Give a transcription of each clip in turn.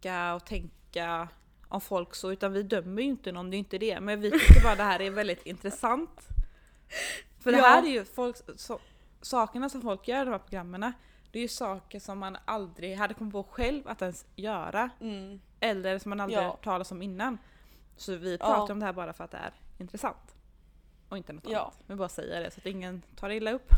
tycka och tänka om folk så, utan vi dömer ju inte någon, det är inte det. Men vi tycker bara det här är väldigt intressant. För det Ja. här är ju folk, så, sakerna som folk gör i de här programmen, det är ju saker som man aldrig hade kommit på själv att ens göra. Mm. Eller som man aldrig Ja. hört talas om innan. Så vi Ja. pratar om det här bara för att det är intressant. Och inte något Ja. annat. Vi bara säger det så att ingen tar illa upp.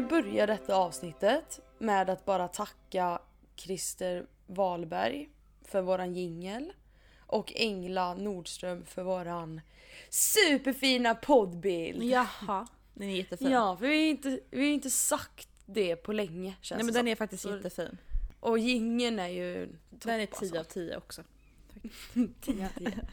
Vill börja detta avsnittet med att bara tacka Christer Wahlberg för våran jingel och Engla Nordström för våran superfina poddbild. Jaha. Den är jättefin. Ja, för vi har inte, vi har inte sagt det på länge känns Nej men den är faktiskt Så- jättefin. Och jingeln är ju Den är topp, 10 av alltså. 10 också. 10 av 10.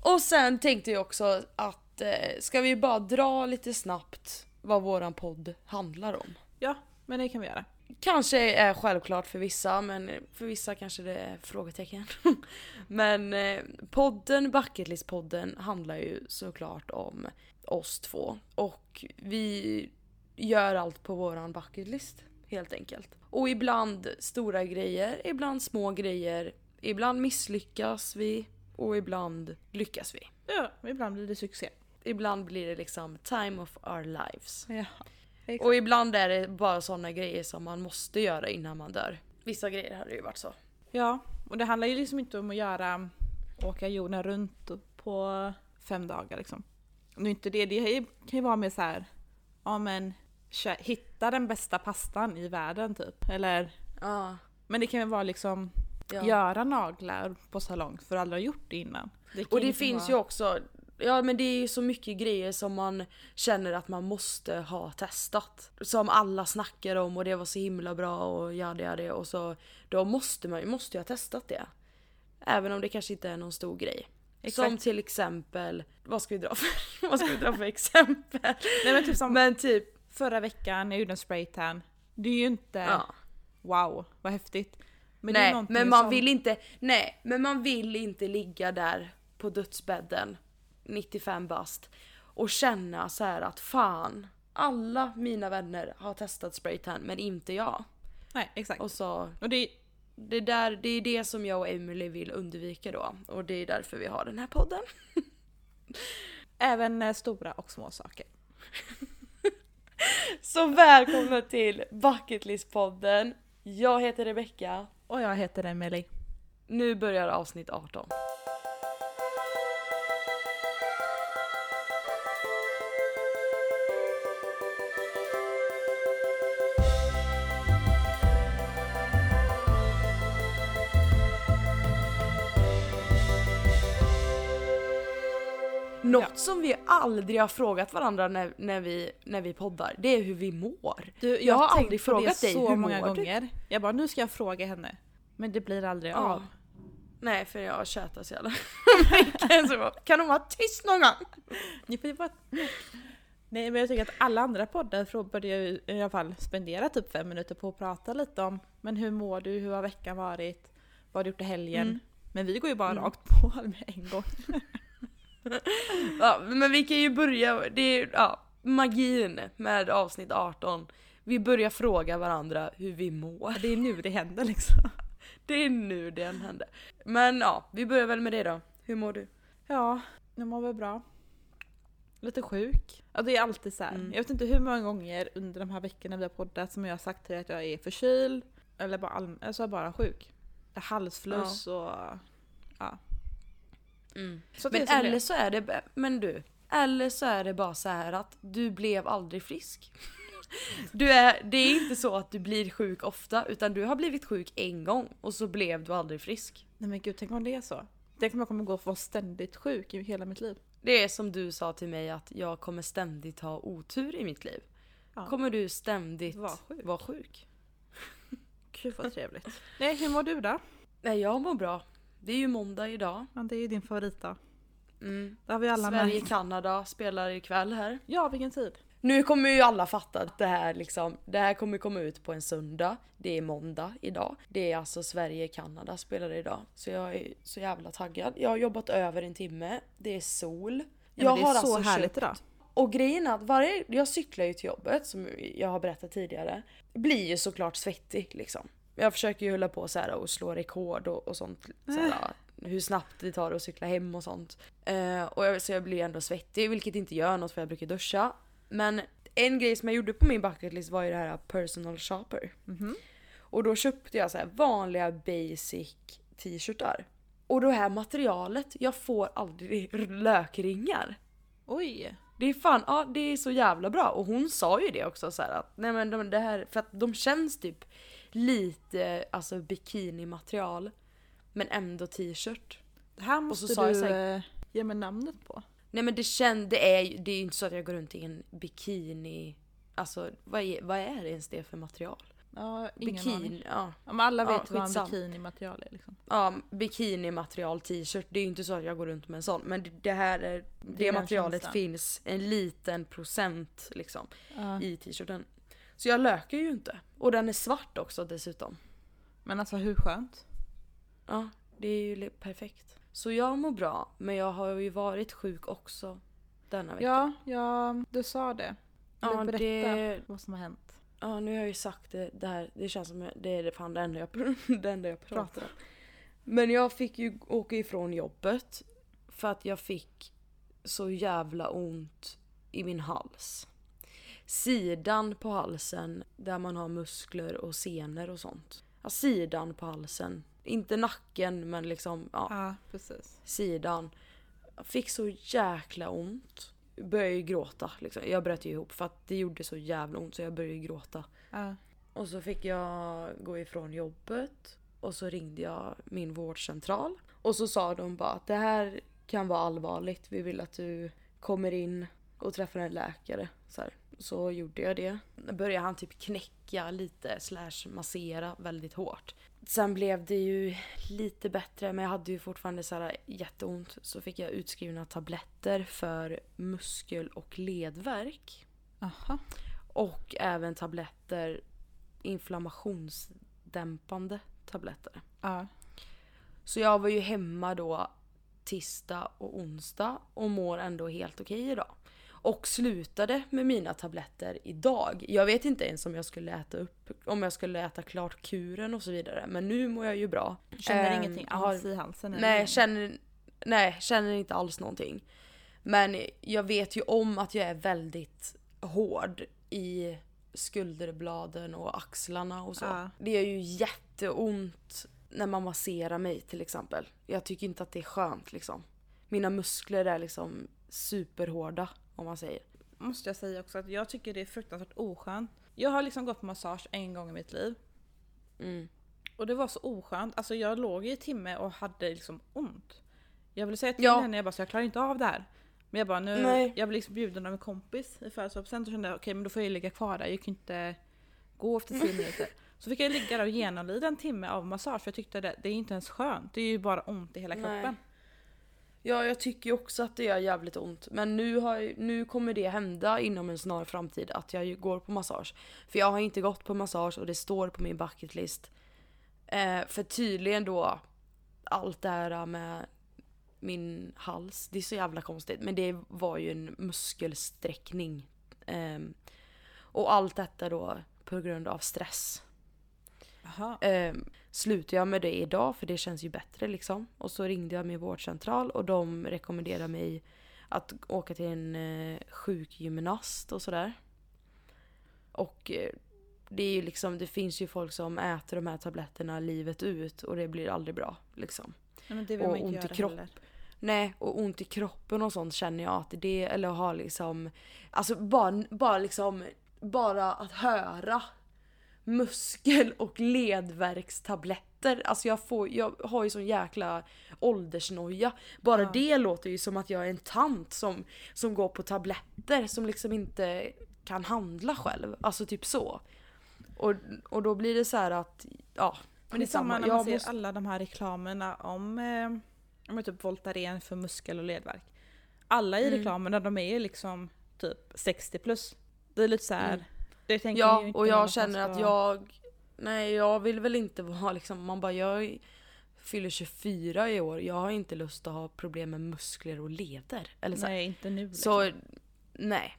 Och sen tänkte jag också att eh, ska vi bara dra lite snabbt vad våran podd handlar om. Ja, men det kan vi göra. Kanske är självklart för vissa, men för vissa kanske det är frågetecken. men eh, podden, Bucketlist-podden, handlar ju såklart om oss två. Och vi gör allt på våran bucketlist, helt enkelt. Och ibland stora grejer, ibland små grejer. Ibland misslyckas vi och ibland lyckas vi. Ja, ibland blir det succé. Ibland blir det liksom time of our lives. Jaha. Och ibland är det bara såna grejer som man måste göra innan man dör. Vissa grejer hade ju varit så. Ja, och det handlar ju liksom inte om att göra åka jorden runt på fem dagar liksom. Det är inte det, det kan ju vara mer så här, ja men hitta den bästa pastan i världen typ. Eller, Ja. men det kan ju vara liksom ja. göra naglar på salong för alla har gjort det innan. kan Och det finns vara- ju också, ja men det är ju så mycket grejer som man känner att man måste ha testat. Som alla snackar om och det var så himla bra och ja det det och så då måste man ju måste ha testat det. Även om det kanske inte är någon stor grej. Exakt. Som till exempel, vad ska vi dra för, vad ska vi dra för exempel? Nej men typ som Men typ, förra veckan när jag gjorde en spraytan. Det är ju inte ja. wow, vad häftigt. Men nej, men man som, vill inte, nej, men man vill inte ligga där på dödsbädden 95 bast och känna så här att fan, alla mina vänner har testat spraytan men inte jag. Nej exakt. Och så, Och det, det, där, det är det som jag och Emily vill undvika då och det är därför vi har den här podden. även eh, stora och små saker. Så välkomna till Bucketlist-podden. Jag heter Rebecca. Och jag heter Emelie. Nu börjar avsnitt 18. Något Ja. som vi aldrig har frågat varandra när, när, vi, när vi poddar, det är hur vi mår. Du, jag, Jag har aldrig frågat dig, så hur många mår du? gånger. Jag bara, nu ska jag fråga henne. Men det blir aldrig Ja. av. Nej, för jag tjötar så jävla mycket. Kan de vara tyst någon gång? Ni får ju bara... Nej men jag tycker att alla andra poddar börjar ju i alla fall spendera typ fem minuter på att prata lite om men hur mår du, hur har veckan varit, vad har du gjort i helgen? Mm. Men vi går ju bara Mm. rakt på med en gång. Ja, men vi kan ju börja, det är ja, magin med avsnitt 18. Vi börjar fråga varandra hur vi mår. Det är nu det händer liksom. Det är nu den händer. Men ja, vi börjar väl med det då. Hur mår du? Ja, jag mår väl bra. Lite sjuk. Ja, det är alltid så här. Mm. Jag vet inte hur många gånger under de här veckorna vi har poddat som jag har sagt till dig att jag är förkyld. Eller bara, allm- alltså bara sjuk. Halsfluss och... Ja. Det Men som det eller så är det, men du. Eller så är det bara så här att du blev aldrig frisk. Du är, det är inte så att du blir sjuk ofta utan du har blivit sjuk en gång och så blev du aldrig frisk. Nej men gud, tänk om det är så. Tänk om jag kommer gå och vara ständigt sjuk i hela mitt liv. Det är som du sa till mig att jag kommer ständigt ha otur i mitt liv. Ja. Kommer du ständigt Var sjuk. vara sjuk? Gud vad trevligt. Nej, hur mår du då? Nej jag mår bra. Det är ju måndag idag. Ja, det är ju din favoritdag. Mm. Det har vi alla Sverige märkt. Kanada spelar ikväll här. Ja, vilken tid? Nu kommer ju alla fatta att det här liksom, det här kommer komma ut på en söndag. Det är måndag idag. Det är alltså Sverige-Kanada spelar idag. Så jag är så jävla taggad. Jag har jobbat över en timme. Det är sol. Ja, men det är så härligt köpt- idag. Och grejen är att varje, jag cyklar ju till jobbet som jag har berättat tidigare. Blir ju såklart svettig liksom. Jag försöker ju hålla på så här och slå rekord och, och sånt. Så här, hur snabbt det tar att cykla hem och sånt. Eh, och jag, så jag blir ju ändå svettig vilket inte gör något för jag brukar duscha. Men en grej som jag gjorde på min bucket list var ju det här personal shopper. Mhm. Och då köpte jag så här vanliga basic t-shirtar. Och det här materialet, jag får aldrig lökringar. Oj! Det är fan, ja det är så jävla bra. Och hon sa ju det också så här att nej men de, det här, för att de känns typ lite alltså bikinimaterial. Men ändå t-shirt. Det här måste du här- eh, ge mig namnet på. Nej men det känns, det är ju det är inte så att jag går runt i en bikini. Alltså vad är, vad är det ens det för material? Ja, ingen. Bikini, ja. Ja, men alla Ja, vet vad en bikinimaterial är liksom. Ja, bikinimaterial t-shirt. Det är ju inte så att jag går runt med en sån. Men det, det här är, det, den materialet finns en liten procent liksom Ja. i t-shirten. Så jag löker ju inte. Och den är svart också dessutom. Men alltså hur skönt? Ja, det är ju perfekt. Så jag mår bra, men jag har ju varit sjuk också denna vecka. Ja, ja, du sa det. Vill Ja, du berätta det, vad som har hänt? ja, nu har jag ju sagt det, det här. Det känns som det är fan det enda jag, det enda jag pratar om. Men jag fick ju åka ifrån jobbet för att jag fick så jävla ont i min hals. Sidan på halsen där man har muskler och senor och sånt. Ja, sidan på halsen. Inte nacken men liksom ja, Ja, precis. sidan. Jag fick så jäkla ont. Började ju gråta liksom. Jag bröt ju ihop för att det gjorde så jävla ont så jag började ju gråta. Ja. Och så fick jag gå ifrån jobbet och så ringde jag min vårdcentral. Och så sa de bara att det här kan vara allvarligt. Vi vill att du kommer in och träffar en läkare. Så, här. Så gjorde jag det. Då började han typ knäcka lite slash massera väldigt hårt. Sen blev det ju lite bättre men jag hade ju fortfarande så här jätteont. Så fick jag utskrivna tabletter för muskel och ledvärk. Aha. Och även tabletter, inflammationsdämpande tabletter. Ja. Så jag var ju hemma då tisdag och onsdag och mår ändå helt okej idag. Och slutade med mina tabletter idag. Jag vet inte ens om jag skulle äta upp, om jag skulle äta klart kuren och så vidare. Men nu mår jag ju bra. Känner Ehm, ingenting har- alls i halsen? Nej, känner, nej, känner inte alls någonting. Men jag vet ju om att jag är väldigt hård i skulderbladen och axlarna och så. Ja. Det gör ju jätteont när man masserar mig till exempel. Jag tycker inte att det är skönt liksom. Mina muskler är liksom superhårda om man säger. Måste jag säga också att jag tycker det är fruktansvärt oskönt. Jag har liksom gått på massage en gång i mitt liv. Mm. Och det var så oskönt. Alltså jag låg i en timme och hade liksom ont. Jag ville säga till Ja. henne, jag bara så jag klarar inte av det här. Men jag bara nu, Nej. jag blev liksom bjuden av en kompis i födelsedagspresent och kände okej men då får jag ligga kvar där. Jag kan ju inte gå efter 10 minuter. Så fick jag ligga där och genomlida en timme av massage för jag tyckte det, det är inte ens skönt. Det är ju bara ont i hela Nej. kroppen. Ja, jag tycker ju också att det gör jävligt ont. Men nu, har, nu kommer det hända inom en snar framtid att jag går på massage. För jag har inte gått på massage och det står på min bucketlist. Eh, för tydligen då, allt det här med min hals, det är så jävla konstigt. Men det var ju en muskelsträckning. Ehm, och allt detta då på grund av stress. Jaha. Eh, slutade jag med det idag för det känns ju bättre liksom. Och så ringde jag min vårdcentral och de rekommenderade mig att åka till en eh, sjukgymnast och sådär. Och eh, det är ju liksom, det finns ju folk som äter de här tabletterna livet ut och det blir aldrig bra liksom. Nej, men det vill och ont i kropp. heller. Nej, och ont i kroppen och sånt känner jag att det, eller har liksom, alltså bara, bara liksom, bara att höra muskel och ledvärkstabletter. Alltså jag, får, jag har ju sån jäkla åldersnoja. Bara Ja. det låter ju som att jag är en tant som, som går på tabletter som liksom inte kan handla själv. Alltså typ så. Och, och då blir det så här att, ja. Men det är samma när Jag man ser måste- alla de här reklamerna om, eh, om typ Voltaren för muskel och ledvärk. Alla i Mm. reklamerna de är liksom typ 60 plus. Det är lite så här. Mm. Det tänker Ja, inte och jag känner att jag... Nej, jag vill väl inte vara liksom... Man bara, jag fyller 24 i år. Jag har inte lust att ha problem med muskler och leder. Eller så. Nej, inte nu. Liksom. Så, nej.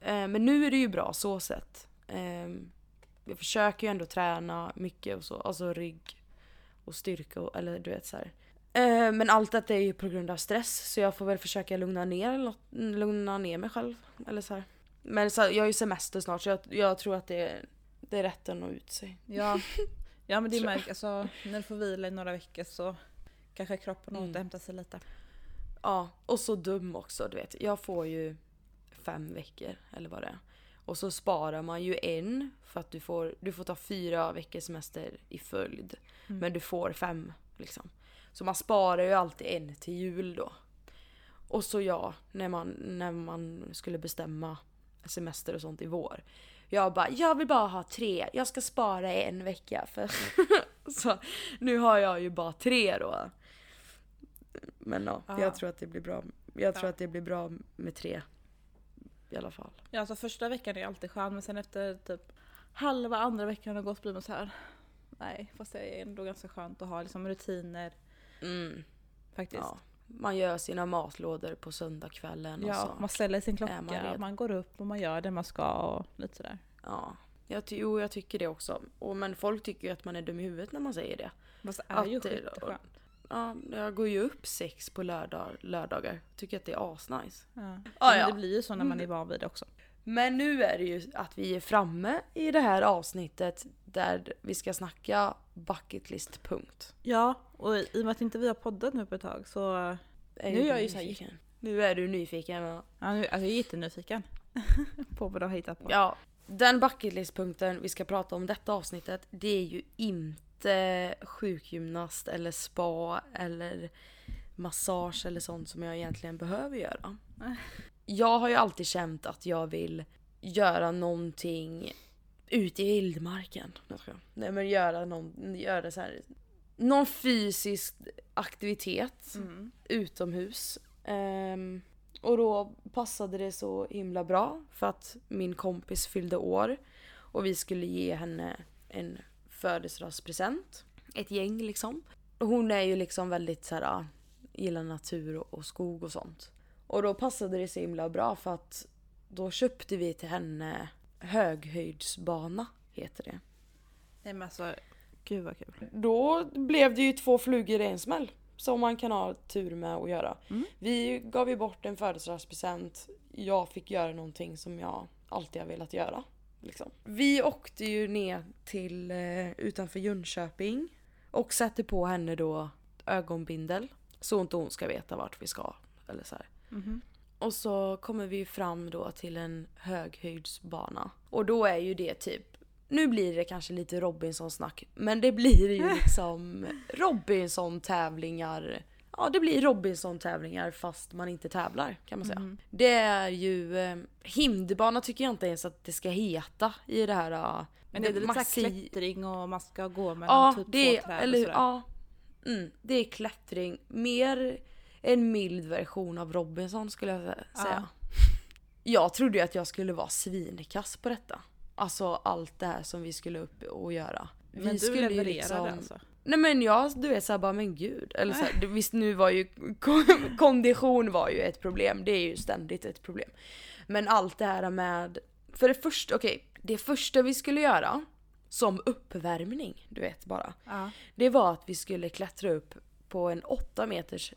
Eh, men nu är det ju bra så sett. Eh, jag försöker ju ändå träna mycket och så. Alltså rygg och styrka och, eller du vet så här. Eh, men allt detta är ju på grund av stress så jag får väl försöka lugna ner, lugna ner mig själv. Eller så här. Men så jag har ju semester snart så jag, jag tror att det, det är rätt att nå ut sig. Ja, ja men det märks. Alltså, när du får vila i några veckor så kanske kroppen Mm. återhämtar sig lite. Ja, och så dum också du vet. Jag får ju fem veckor eller vad det är. Och så sparar man ju en för att du får, du får ta fyra veckors semester i följd. Mm. Men du får fem liksom. Så man sparar ju alltid en till jul då. Och så ja, när man, när man skulle bestämma semester och sånt i vår. Jag bara, jag vill bara ha tre, jag ska spara en vecka. För så nu har jag ju bara tre då. Men ja, Ja. jag tror att det blir bra. Jag tror Ja. att det blir bra med tre. I alla fall. Ja, alltså första veckan är alltid skön men sen efter typ halva andra veckan har gått blir man så här. Nej, fast det är ändå ganska skönt att ha liksom rutiner Mm, faktiskt. ja. Man gör sina matlådor på söndagskvällen och Ja, så. man ställer sin klocka, man man, går upp och man gör det man ska och lite sådär. Ja, jag jo jag tycker det också. Och, men folk tycker ju att man är dum i huvudet när man säger det. Fast det är Att ju det- skitskönt. Ja, jag går ju upp sex på lördag, lördagar. Tycker att det är asnice. Ja. Men ja. det blir ju så när man är van vid det också. Men nu är det ju att vi är framme i det här avsnittet där vi ska snacka bucket list punkt. Ja, och i och med att inte vi har poddat nu på ett tag så... Är Nu är jag ju nyfiken? Nu är du nyfiken. Ja. Ja, nu, alltså jag är jättenyfiken på vad du har hittat på. ja, den bucket list punkten vi ska prata om detta avsnittet det är ju inte sjukgymnast eller spa eller massage eller sånt som jag egentligen behöver göra. Jag har ju alltid känt att jag vill göra någonting ute i vildmarken. Nej men göra, någon, göra så här, någon fysisk aktivitet Mm. utomhus. Ehm, och då passade det så himla bra för att min kompis fyllde år och vi skulle ge henne en födelsedagspresent. Ett gäng liksom. Hon är ju liksom väldigt så här, ah, gillar natur och, och skog och sånt. Och då passade det så himla bra för att då köpte vi till henne höghöjdsbana, heter det. Nej men alltså, gud vad kul. Då blev det ju två flugor i en smäll. Som man kan ha tur med att göra. Mm. Vi gav ju bort en födelsedagspresent. Jag fick göra någonting som jag alltid har velat göra. Liksom. Vi åkte ju ner till eh, utanför Jönköping. Och satte på henne då ögonbindel. Så inte hon ska veta vart vi ska. Eller så. Mhm. Och så kommer vi fram då till en höghöjdsbana. Och då är ju det typ, nu blir det kanske lite Robinson-snack, men det blir ju liksom Robinson-tävlingar. Ja, det blir Robinson-tävlingar fast man inte tävlar kan man säga. Mhm. Det är ju, eh, hinderbana tycker jag inte ens att det ska heta i det här. eh, Men det är väl lite såhär klättring och man ska gå mellan Ja, typ det två träd eller och sådär. Ja. Mm, det är klättring. Mer en mild version av Robinson skulle jag sä- säga. Jag trodde ju att jag skulle vara svinkass på detta. Alltså allt det här som vi skulle upp och göra. Vi Men du skulle levererade liksom- alltså? Nej men jag, du vet såhär bara men gud. Eller så här, visst nu var ju kon- kondition var ju ett problem. Det är ju ständigt ett problem. Men allt det här med, för det första, okej. det första vi skulle göra som uppvärmning, du vet bara. Ja. Det var att vi skulle klättra upp på en 8 meters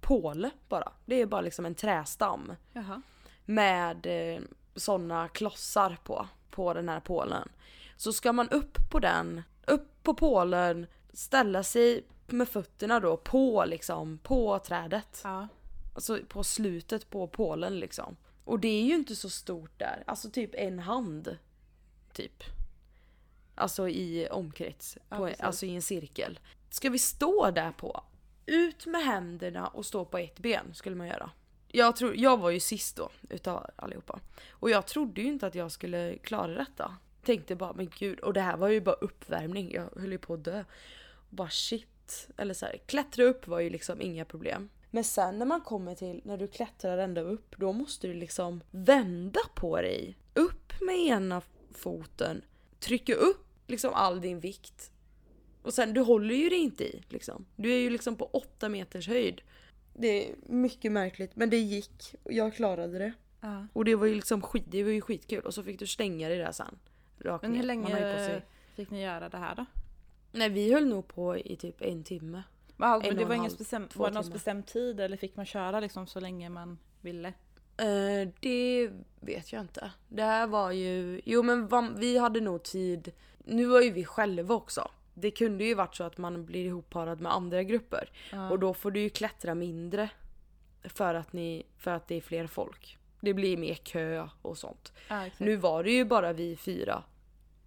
påle bara. Det är bara liksom en trästam Jaha. med eh, såna klossar på, på den här pålen. Så ska man upp på den, upp på pålen, ställa sig med fötterna då på liksom, på trädet. Ja. Alltså på slutet på pålen liksom. Och det är ju inte så stort där, alltså typ en hand. Typ. Alltså i omkrets, Ja, på, alltså i en cirkel. Ska vi stå där på? Ut med händerna och stå på ett ben skulle man göra. Jag, tror, jag var ju sist då utav allihopa. Och jag trodde ju inte att jag skulle klara detta. Tänkte bara men gud, och det här var ju bara uppvärmning, jag höll ju på att dö. Och bara shit. Eller så här, klättra upp var ju liksom inga problem. Men sen när man kommer till, när du klättrar ända upp, då måste du liksom vända på dig upp med ena foten, trycka upp liksom all din vikt. Och sen, du håller ju det inte i liksom. Du är ju liksom på 8 meters höjd. Det är mycket märkligt men det gick och jag klarade det. Ja. Och det var ju liksom skit, det var ju skitkul och så fick du slänga det där sen. Rakt Men hur ner. Länge sig- fick ni göra det här då? Nej vi höll nog på i typ en timme. Men alltså, En det var en ingen två var det någon bestämd tid eller fick man köra liksom så länge man ville? Eh, det vet jag inte. Det här var ju, jo men vi hade nog tid, nu var ju vi själva också. Det kunde ju varit så att man blir ihopparad med andra grupper. Ja. Och då får du ju klättra mindre. För att, ni, för att det är fler folk. Det blir mer kö och sånt. ja. Nu var det ju bara vi fyra.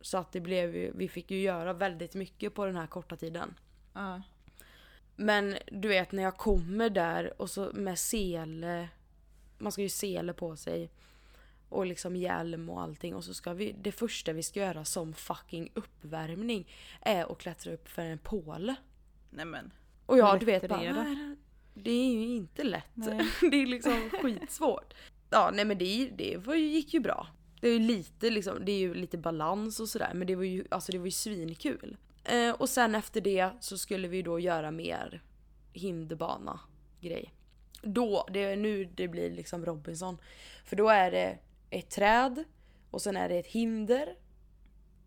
Så att det blev ju, vi fick ju göra väldigt mycket på den här korta tiden. Ja. Men du vet när jag kommer där och så med sele. Man ska ju sele på sig. Och liksom hjälm och allting. Och så ska vi, det första vi ska göra som fucking uppvärmning är att klättra upp för en påle. Nej men. Och jag du vet bara? "Nej, det är ju inte lätt. Nej. det är liksom skitsvårt. Ja nej men det, det var gick ju bra. Det är ju lite liksom, det är ju lite balans och sådär men det var ju, alltså det var ju svinkul. Eh, och sen efter det så skulle vi då göra mer hinderbana grej. Då, det är nu det blir liksom Robinson. För då är det ett träd och sen är det ett hinder.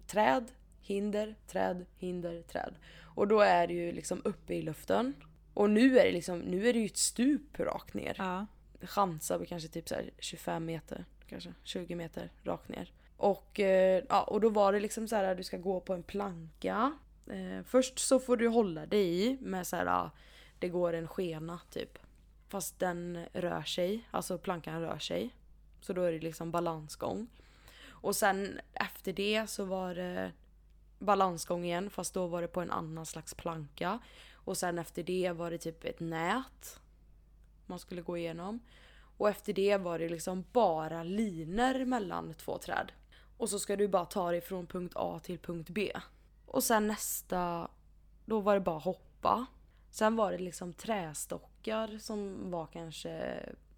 Träd, hinder, träd, hinder, träd. Och då är det ju liksom uppe i luften. Och nu är det liksom, nu är det ju ett stup rakt ner. Ja. Chansar på kanske typ så här 25 meter, kanske 20 meter rakt ner. Och, eh, ja, och då var det liksom så här att du ska gå på en planka. Eh, först så får du hålla dig i med så här, ja, det går en skena typ. Fast den rör sig, alltså plankan rör sig. Så då är det liksom balansgång. Och sen efter det så var det balansgång igen fast då var det på en annan slags planka. Och sen efter det var det typ ett nät man skulle gå igenom. Och efter det var det liksom bara liner mellan två träd. Och så ska du bara ta dig från punkt A till punkt B. Och sen nästa, då var det bara hoppa. Sen var det liksom trästockar som var kanske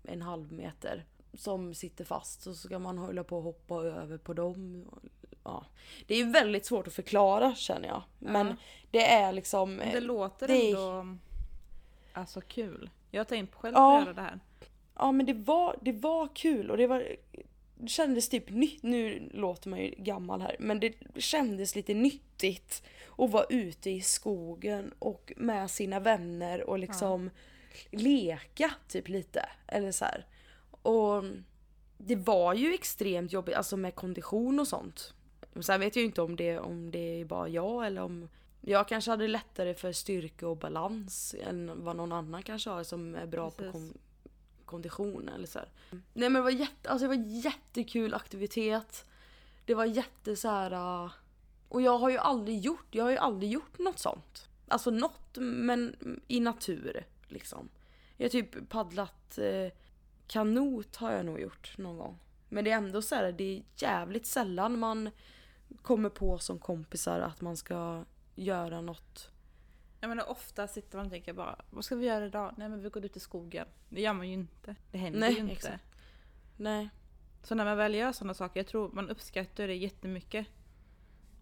en halv meter. Som sitter fast så ska man hålla på och hoppa över på dem. Ja. Det är väldigt svårt att förklara känner jag. Men Ja. det är liksom... Det låter det ändå alltså kul. Jag har tänkt själv Ja. på att göra det här. Ja men det var, det var kul och det var det kändes typ nytt, nu låter man ju gammal här, men det kändes lite nyttigt att vara ute i skogen och med sina vänner och liksom leka typ lite. Eller så här. Och det var ju extremt jobbigt, alltså med kondition och sånt. Sen vet jag ju inte om det, om det är bara jag eller om jag kanske hade lättare för styrka och balans än vad någon annan kanske har som är bra på Precis. kon- kondition eller så här. Nej men det var, jätte, alltså det var jättekul aktivitet. Det var jätte så här. uh, Och jag har ju aldrig gjort, jag har ju aldrig gjort något sånt. Alltså något men i natur liksom. Jag har typ paddlat eh, kanot har jag nog gjort någon gång. Men det är ändå så här, det är jävligt sällan man kommer på som kompisar att man ska göra något. Jag menar ofta sitter man och tänker bara vad ska vi göra idag? Nej men vi går ut i skogen. Det gör man ju inte. Det händer Nej, ju inte. exakt. Nej. Så när man väl gör sådana saker, jag tror man uppskattar det jättemycket.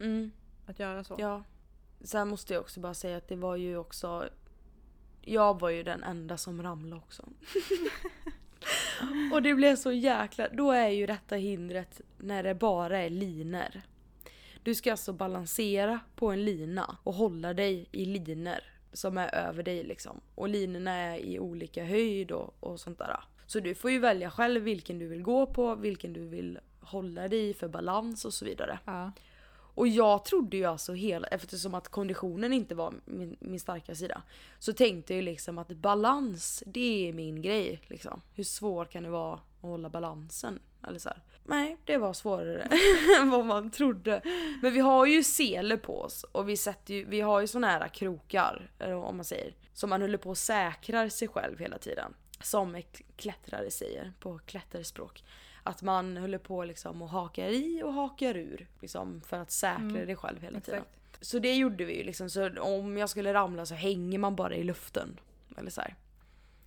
Mm. Att göra så. Ja. Sen måste jag också bara säga att det var ju också... Jag var ju den enda som ramlade också. och det blev så jäkla... Då är ju detta hindret när det bara är liner. Du ska alltså balansera på en lina och hålla dig i liner som är över dig liksom. Och linorna är i olika höjd och, och sånt där. Så du får ju välja själv vilken du vill gå på, vilken du vill hålla dig i för balans och så vidare. Ja. Och jag trodde ju alltså hela, eftersom att konditionen inte var min, min starka sida. Så tänkte jag ju liksom att balans, det är min grej liksom. Hur svårt kan det vara att hålla balansen? Eller så här. Nej, det var svårare än vad man trodde. Men vi har ju sele på oss och vi, sätter ju, vi har ju såna här krokar, eller om man säger. Som man håller på och säkrar sig själv hela tiden. Som klättrare säger på klätterspråk. Att man håller på liksom och hakar i och hakar ur. Liksom för att säkra Mm, dig själv hela tiden. Exakt. Så det gjorde vi ju liksom. Så om jag skulle ramla så hänger man bara i luften. Eller så här.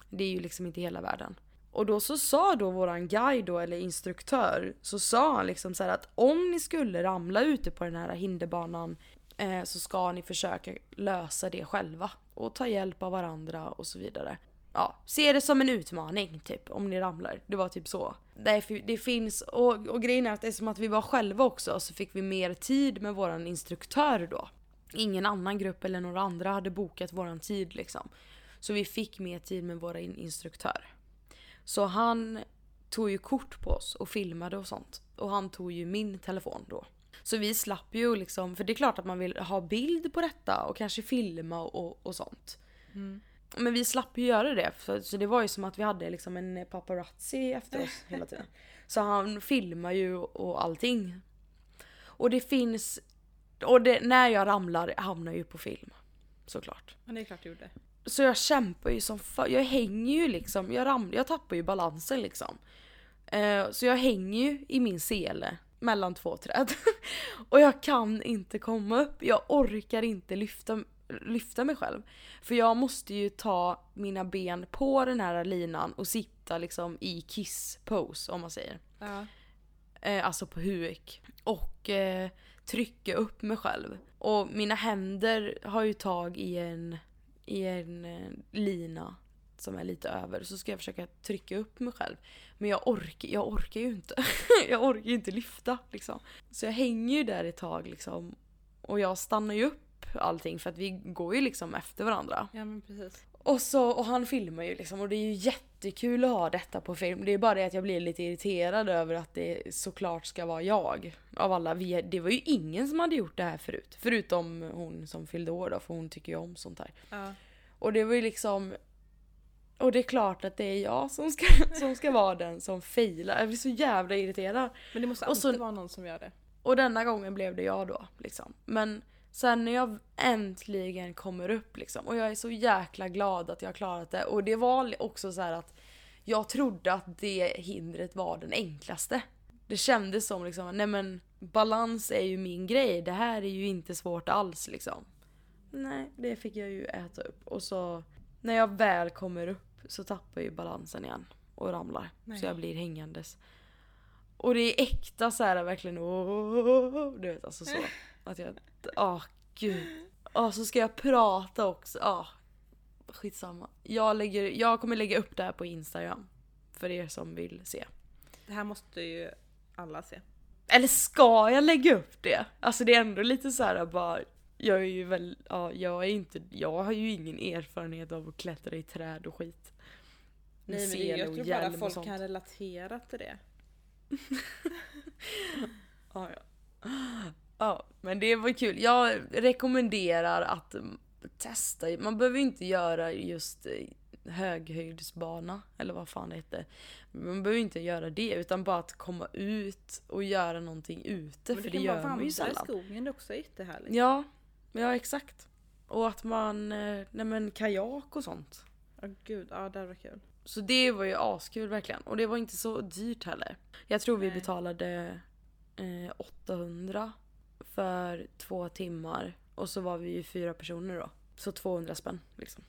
Det är ju liksom inte hela världen. Och då så sa då våran guide då, eller instruktör, så sa han liksom så att om ni skulle ramla ute på den här hinderbanan eh, så ska ni försöka lösa det själva och ta hjälp av varandra och så vidare. Ja, se det som en utmaning typ om ni ramlar. Det var typ så. Det, det finns, och, och grejen är att eftersom att vi var själva också så fick vi mer tid med våran instruktör då. Ingen annan grupp eller några andra hade bokat våran tid liksom. Så vi fick mer tid med vår instruktör. Så han tog ju kort på oss och filmade och sånt. Och han tog ju min telefon då. Så vi slapp ju liksom, för det är klart att man vill ha bild på detta och kanske filma och, och sånt. Mm. Men vi slapp ju göra det, för, så det var ju som att vi hade liksom en paparazzi efter oss hela tiden. Så han filmar ju och allting. Och det finns, och det, när jag ramlar hamnar ju på film. Såklart. Men det är klart du gjorde. Så jag kämpar ju som fan. Jag hänger ju liksom, jag ramlar, jag tappar ju balansen liksom. Uh, så jag hänger ju i min sele mellan två träd. och jag kan inte komma upp. Jag orkar inte lyfta, lyfta mig själv. För jag måste ju ta mina ben på den här linan och sitta liksom i kiss-pose om man säger. Ja. Uh, alltså på huk. Och uh, trycka upp mig själv. Och mina händer har ju tag i en i en eh, lina som är lite över så ska jag försöka trycka upp mig själv. Men jag orkar, jag orkar ju inte. jag orkar ju inte lyfta liksom. Så jag hänger ju där ett tag liksom. Och jag stannar ju upp allting för att vi går ju liksom efter varandra. Ja men precis. Och, så, och han filmar ju liksom och det är ju jättekul att ha detta på film. Det är bara det att jag blir lite irriterad över att det såklart ska vara jag. Av alla. Vi, det var ju ingen som hade gjort det här förut. Förutom hon som fyllde år då, för hon tycker ju om sånt här. Ja. Och det var ju liksom... Och det är klart att det är jag som ska, som ska vara den som failar. Jag blir så jävla irriterad. Men det måste alltid så- vara någon som gör det. Och denna gången blev det jag då. Liksom. Men sen när jag äntligen kommer upp liksom. Och jag är så jäkla glad att jag har klarat det. Och det var också så här att jag trodde att det hindret var den enklaste. Det kändes som liksom, nej men balans är ju min grej. Det här är ju inte svårt alls liksom. Nej, det fick jag ju äta upp. Och så när jag väl kommer upp så tappar jag ju balansen igen. Och ramlar. Nej. Så jag blir hängandes. Och det är äkta så här verkligen. åh, Du vet alltså så. Att jag, åh gud. Och så ska jag prata också. Ja, skitsamma. Jag, lägger, jag kommer lägga upp det här på Instagram. För er som vill se. Det här måste ju alla se. Eller ska jag lägga upp det? Alltså det är ändå lite så här bara. Jag är ju väl, ja jag är inte, jag har ju ingen erfarenhet av att klättra i träd och skit. Med Nej men jag tror bara folk sånt. kan relatera till det. Ja, ja. Ja, men det var kul. Jag rekommenderar att testa. Man behöver inte göra just eh, höghöjdsbana eller vad fan det heter. Man behöver inte göra det utan bara att komma ut och göra någonting ute Men för det gör man ju vandra i sällan. skogen, det är också jättehärligt. Ja, ja exakt. Och att man, eh, nej men kajak och sånt. Åh gud, ja det var kul. Så det var ju askul verkligen. Och det var inte så dyrt heller. Jag tror vi Nej. betalade eh, 800 för två timmar. Och så var vi ju fyra personer då. Så 200 spänn liksom.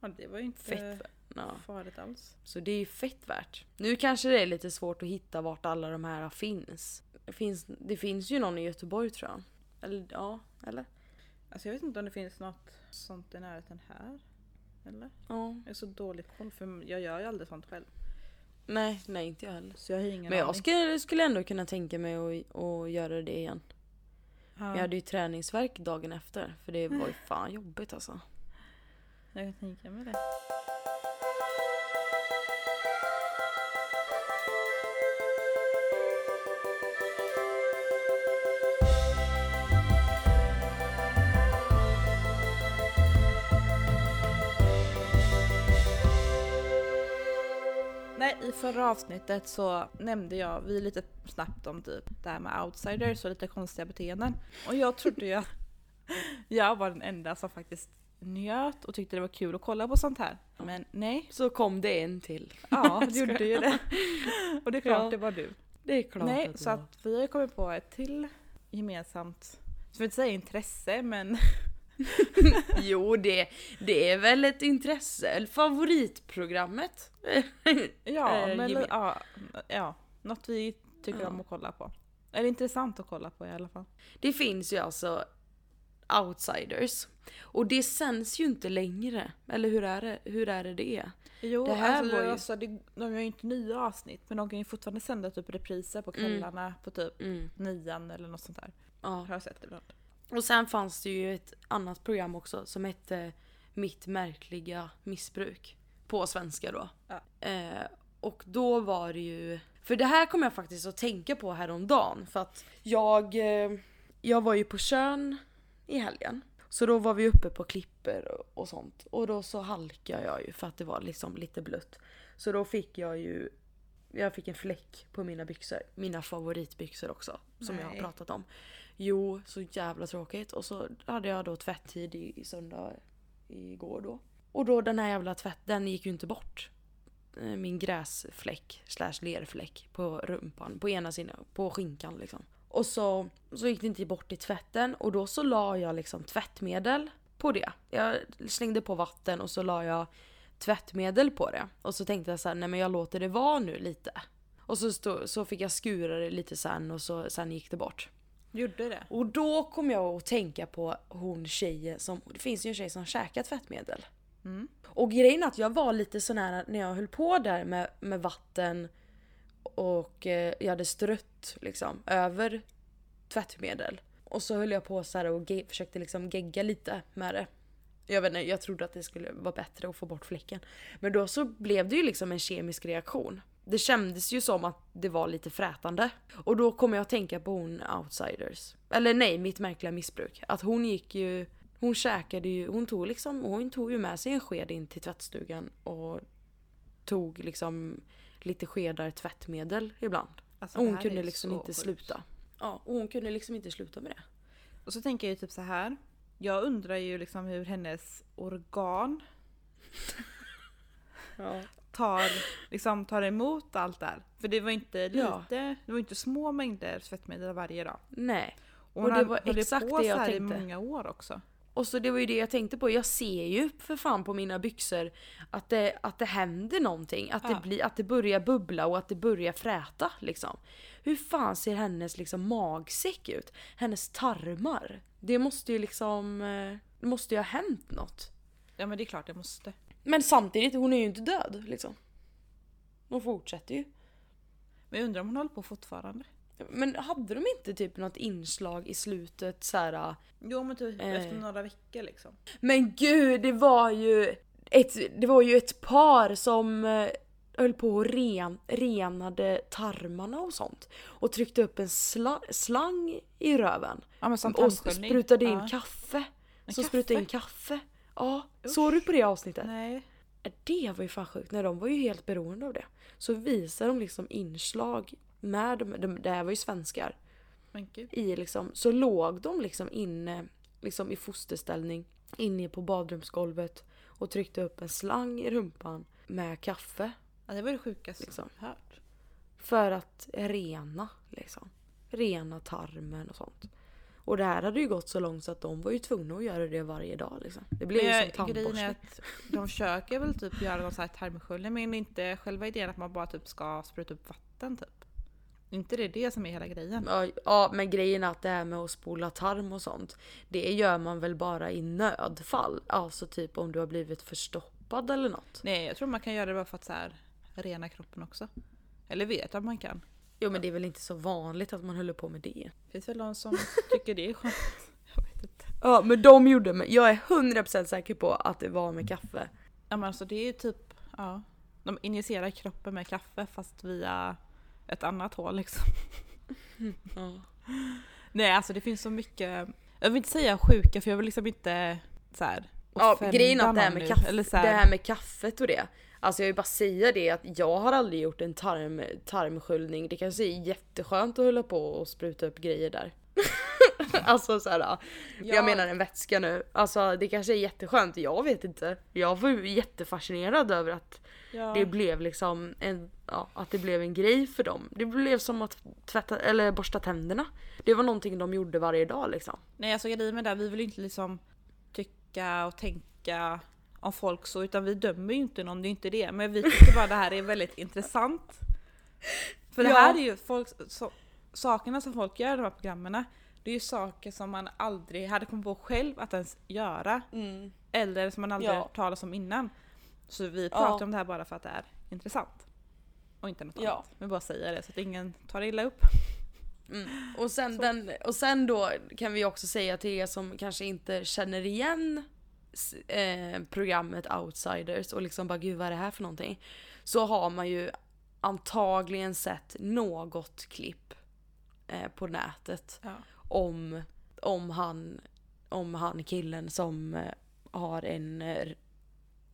Ja det var ju inte Fett. Ja. farligt alls. Så det är ju fett värt. Nu kanske det är lite svårt att hitta vart alla de här finns. Det finns, det finns ju någon i Göteborg tror jag. Eller ja, eller? Alltså jag vet inte om det finns något sånt i närheten här. Eller? Ja. Jag är så dålig koll för jag gör ju aldrig sånt själv. Nej, nej inte jag heller. Så jag har ingen Men jag aning. skulle, skulle ändå kunna tänka mig att, att göra det igen. Ja, Jag hade ju träningsverk dagen efter. För det var ju fan jobbigt alltså. jag kan tänka mig det. Nej, i förra avsnittet så nämnde jag, vi lite snabbt om typ det här med outsiders och lite konstiga beteenden. Och jag trodde ju att jag var den enda som faktiskt njöt och tyckte det var kul att kolla på sånt här. Men nej, Så kom det en till. ja det gjorde ju det. Och det är klart Ja. det var du. Det är klart Nej, att så att vi har kommit på ett till gemensamt, jag vill inte säga intresse men jo, det, det är väl ett intresse. Favoritprogrammet. Ja, Eh, men ja, ja, något vi tycker Ja. om att kolla på. Eller intressant att kolla på i alla fall. Det finns ju alltså outsiders. Och det sänds ju inte längre. Eller hur är det? Hur är det det? Jo, Det här alltså, var ju- alltså, det, de gör ju inte nya avsnitt men de kan ju fortfarande sända typ repriser på kvällarna på typ Mm. nian eller något sånt där. Ja. Har jag sett ibland. Och sen fanns det ju ett annat program också som hette Mitt märkliga missbruk. På svenska då. Ja. Eh, och då var det ju... För det här kom jag faktiskt att tänka på häromdagen. För att jag, eh, jag var ju på Tjörn i helgen. Så då var vi uppe på klipper och, sånt. Och då så halkade jag ju för att det var liksom lite blött. Så då fick jag ju... Jag fick en fläck på mina byxor. Mina favoritbyxor också. Som jag har Nej. pratat om. Jo, så jävla tråkigt. Och så hade jag då tvätttid i, i söndag igår då. Och då den här jävla tvätt, den gick ju inte bort. Eh, Min gräsfläck slash lerfläck på rumpan, på ena sidan, på skinkan liksom. Och så, så gick det inte bort i tvätten och då så la jag liksom tvättmedel på det. Jag slängde på vatten och så la jag tvättmedel på det. Och så tänkte jag så här, nej men jag låter det vara nu lite. Och så, stå, så fick jag skura det lite sen och så, sen gick det bort. Gjorde det? Och då kom jag att tänka på hon tjejen som, det finns ju en tjej som käkar tvättmedel. Mm. Och grejen är att jag var lite sån här när jag höll på där med, med vatten och eh, jag hade strött liksom över tvättmedel. Och så höll jag på så här och ge, försökte liksom gegga lite med det. Jag vet inte, jag trodde att det skulle vara bättre att få bort fläcken. Men då så blev det ju liksom en kemisk reaktion. Det kändes ju som att det var lite frätande. Och då kom jag att tänka på hon outsiders. Eller nej, mitt märkliga missbruk. Att hon gick ju... Hon käkade ju, hon tog liksom, hon tog ju med sig en sked in till tvättstugan och tog liksom lite skedar tvättmedel ibland. Alltså, Och hon kunde liksom inte sjukt. sluta. Ja, och hon kunde liksom inte sluta med det. Och så tänker jag ju typ så här. Jag undrar ju liksom hur hennes organ Ja. tar, liksom, tar emot allt det här. För det var inte lite, Ja. det var inte små mängder tvättmedel varje dag. Nej. Och, Och det var exakt det jag tänkte. i många år också. Och så det var ju det jag tänkte på. Jag ser ju för fan på mina byxor att det, att det händer någonting. Att, det Ja. blir, att det börjar bubbla och att det börjar fräta liksom. Hur fan ser hennes liksom magsäck ut? Hennes tarmar? Det måste ju liksom... eh, Det måste ju ha hänt något. Ja men det är klart det måste. Men samtidigt, hon är ju inte död liksom. Hon fortsätter ju. Men jag undrar om hon håller på fortfarande. Men hade de inte typ något inslag i slutet så här? Jo men typ Eh. efter några veckor liksom. Men gud, det var ju ett, det var ju ett par som eh, höll på och ren, renade tarmarna och sånt. Och tryckte upp en sla, slang i röven. Ja som och sprutade in Ja. kaffe. En Så kaffe? sprutade in kaffe. Ja, såg du på det avsnittet? Nej. Det var ju fan sjukt. Nej, de var ju helt beroende av det. Så visade de liksom inslag med, de, de, det här var ju svenskar i liksom, så låg de liksom inne liksom i fosterställning inne på badrumsgolvet och tryckte upp en slang i rumpan med kaffe Ja, det var det sjukaste Liksom. jag hört. för att rena liksom. Rena tarmen och sånt. Och det här hade ju gått så långt så att de var ju tvungna att göra det varje dag liksom. Det blev ju som jag- grejen är att de försöker väl typ göra någon sån här tarmsköljning men inte själva idén att man bara typ ska spruta upp vatten typ. Inte det det som är hela grejen? Ja, ja men grejen är att det här med att spola tarm och sånt. Det gör man väl bara i nödfall. Alltså typ om du har blivit förstoppad eller något. Nej jag tror man kan göra det bara för att så här, rena kroppen också. Eller vet att man kan. Jo men det är väl inte så vanligt att man håller på med det. Finns väl någon som tycker det är skönt. Jag vet inte. Ja men de gjorde med, jag är 100% säker på att det var med kaffe. Ja men alltså det är ju typ, ja. De injicerar kroppen med kaffe fast via ett annat hål liksom. Ja. Nej alltså det finns så mycket, jag vill inte säga sjuka för jag vill liksom inte så här, Ja grejen är att det här med, kaffe, det här med kaffet och det. Alltså jag vill bara säga det att jag har aldrig gjort en tarm, tarmsköljning. Det kanske är jätteskönt att hålla på och spruta upp grejer där. alltså såhär, Ja. jag menar en vätska nu. Alltså det kanske är jätteskönt, jag vet inte. Jag var ju jättefascinerad över att ja. det blev liksom en, ja, att det blev en grej för dem. Det blev som att tvätta, eller borsta tänderna. Det var någonting de gjorde varje dag liksom. Nej alltså grejen med det, här, vi vill inte liksom tycka och tänka om folk så, utan vi dömer ju inte någon, det är inte det. Men vi tycker bara det här är väldigt intressant. För det Ja. här är ju folk, så, sakerna som folk gör i de här programmen, det är ju saker som man aldrig hade kommit på själv att ens göra. Mm. Eller som man aldrig Ja. hört talas om innan. Så vi Ja. pratar om det här bara för att det är intressant. Och inte något Ja. annat. Vi bara säger det så att ingen tar det illa upp. Mm. Och, sen den, och sen då kan vi också säga till er som kanske inte känner igen eh, programmet Outsiders och liksom bara gud vad är det här för någonting? Så har man ju antagligen sett något klipp eh, på nätet Ja. Om, om, han, om han killen som eh, har en eh,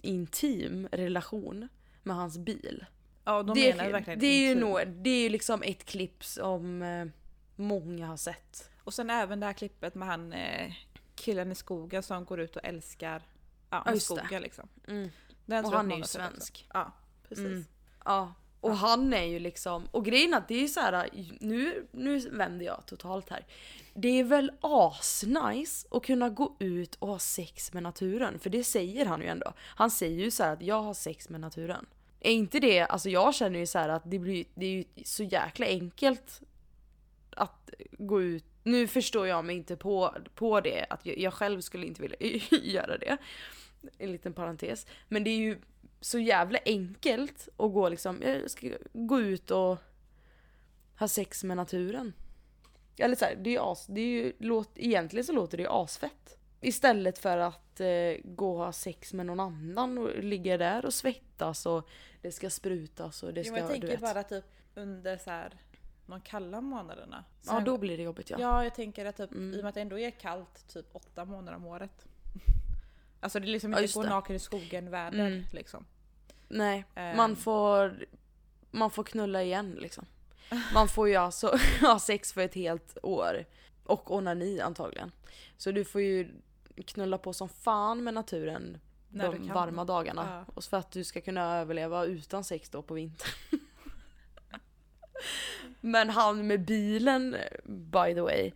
intim relation med hans bil. Ja, de det, menar verkligen det är ju nog, det är ju liksom ett klipp som eh, många har sett. Och sen även det här klippet med han killen i skogen som går ut och älskar ja, Ja, skogen liksom. Mm. Den Och han är ju svensk. Ja, precis. Mm. Ja. Och han är ju liksom, och grejen är att det är ju så här, nu, nu vänder jag totalt här. Det är väl asnice att kunna gå ut och ha sex med naturen, för det säger han ju ändå. Han säger ju så här att jag har sex med naturen. Är inte det, alltså jag känner ju så här att det blir det är ju så jäkla enkelt att gå ut. Nu förstår jag mig inte på, på det, att jag, jag själv skulle inte vilja göra det. En liten parentes. Men det är ju så jävla enkelt att gå liksom, jag ska gå ut och ha sex med naturen. Eller så här, det är ju as, det är ju, låt, egentligen så låter det ju asfett. Istället för att eh, gå och ha sex med någon annan och ligga där och svettas och det ska sprutas och det Jo, ska, men jag tänker bara typ under så här de kalla månaderna. Ja Sen- då blir det jobbigt ja. Ja, jag tänker att typ, Mm. i och med att det ändå är kallt typ åtta månader om året. Alltså det är liksom inte gå naken i skogen väder Mm. liksom. Nej, Ehm. man får, man får knulla igen liksom. Man får ju alltså ha sex för ett helt år. Och onani antagligen. Så du får ju knulla på som fan med naturen När de varma dagarna. Ja. Och för att du ska kunna överleva utan sex då på vintern. Men han med bilen, by the way,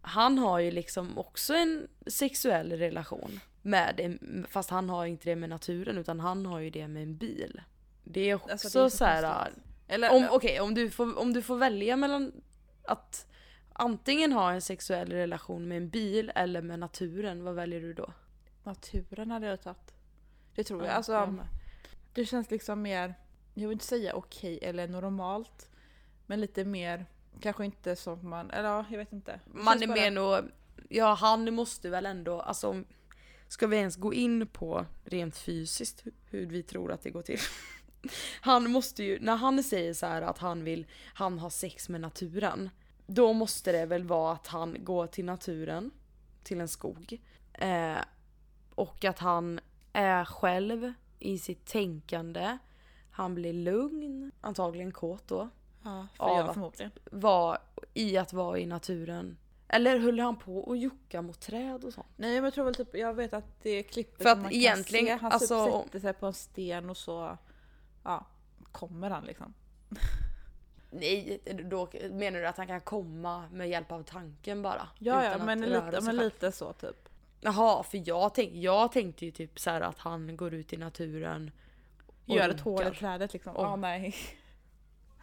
han har ju liksom också en sexuell relation med en, fast han har inte det med naturen utan han har ju det med en bil. Det är också Alltså, det är så så här. Eller Om, Okej, om, du får, om du får välja mellan att antingen ha en sexuell relation med en bil eller med naturen, vad väljer du då? naturen hade jag tagit. Det tror jag. Ja, Alltså, med. det känns liksom mer, jag vill inte säga okej eller normalt. Men lite mer, kanske inte som man, eller ja, jag vet inte. Det Man är mer nog, ja han måste väl ändå, alltså om- ska vi ens gå in på rent fysiskt hu- hur vi tror att det går till? Han måste ju, när han säger så att han vill, han har sex med naturen. Då måste det väl vara att han går till naturen, till en skog. Eh, och att han är själv i sitt tänkande. Han blir lugn, antagligen kåt då Ja, för av jag att- förmodligen. var i att vara i naturen. Eller höll han på och jucka mot träd och sånt? Nej men jag tror väl typ, jag vet att det är klippet För att man egentligen, kan se, han alltså- typ sätter sig på en sten och så, ja, kommer han liksom. Nej, då menar du att han kan komma med hjälp av tanken bara? Ja, ja men, lite, men lite så typ. Jaha, för jag, tänk, jag tänkte ju typ så här att han går ut i naturen och Gör ett hål i trädet liksom. Och- Ja nej.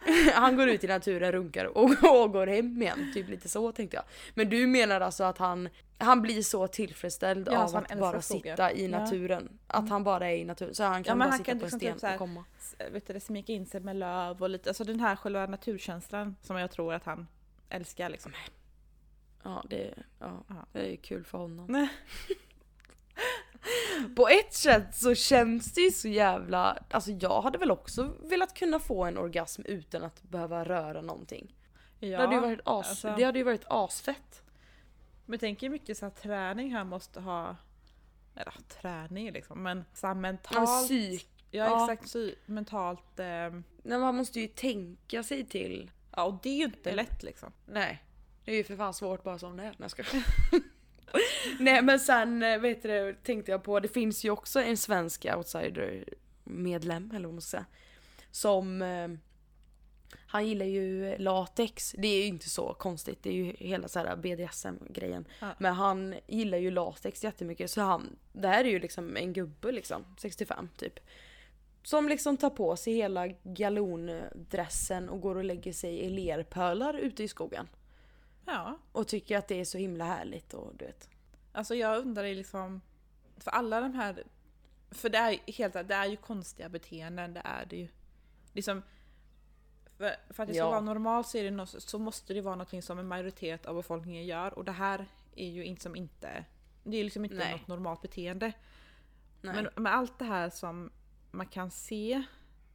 Han går ut i naturen, runkar och, och går hem igen. Typ lite så tänkte jag. Men du menar alltså att han, han blir så tillfredsställd Ja, av att bara skogen. sitta i Ja. Mm. naturen? Att han bara är i naturen? Så han kan men bara han sitta kan på en liksom sten typ så här- och komma? Vet du, det smeka in sig med löv och lite, alltså den här själva naturkänslan som jag tror att han älskar liksom. Ja, det, ja, Ja. det är kul för honom. På ett sätt så känns det ju så jävla... Alltså jag hade väl också velat kunna få en orgasm utan att behöva röra någonting. Ja, det, hade ju varit as, alltså- det hade ju varit asfett. Men tänk hur mycket så här, träning han måste ha. Eller träning liksom, men så här, Ja, men mentalt. psyk... Ja, ja. exakt, psy- mentalt. ehm, Nej, man måste ju tänka sig till. ja och det är ju inte lätt liksom. Nej. Det är ju för fan svårt bara som det är. Nej, jag skojar. Nej men sen eh, vet du, tänkte jag på, det finns ju också en svensk outsider medlem eller vad man ska säga. Som, eh, Han gillar ju latex. Det är ju inte så konstigt. Det är ju hela så här BDSM-grejen. Ja. Men han gillar ju latex jättemycket. Så han, det här är ju liksom en gubbe liksom. 65 typ. Som liksom tar på sig hela galondressen och går och lägger sig i lerpölar ute i skogen. Ja. Och tycker att det är så himla härligt och du vet. Alltså jag undrar ju liksom, för alla de här, för det är helt det är ju konstiga beteenden, det är det ju. Liksom, för, för att det ska Ja. vara normalt så, är det något, så måste det vara något som en majoritet av befolkningen gör och det här är ju inte som inte, det är liksom inte Nej. något normalt beteende. Nej. Men med allt det här som man kan se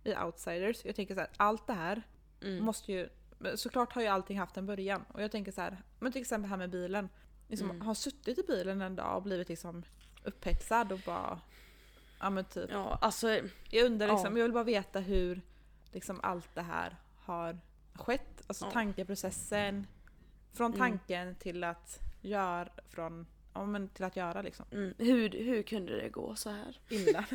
i outsiders, jag tänker så här, allt det här mm. måste ju, såklart har ju allting haft en början. Och jag tänker så här, men till exempel här med bilen. Liksom, Mm. Har suttit i bilen en dag och blivit liksom upphetsad och bara... Ja men typ. Ja, alltså Jag undrar liksom, Ja. jag vill bara veta hur liksom allt det här har skett. Alltså Ja. tankeprocessen. Från Mm. tanken till att göra, från, ja men till att göra liksom. mm, hur, hur kunde det gå så här? Illa.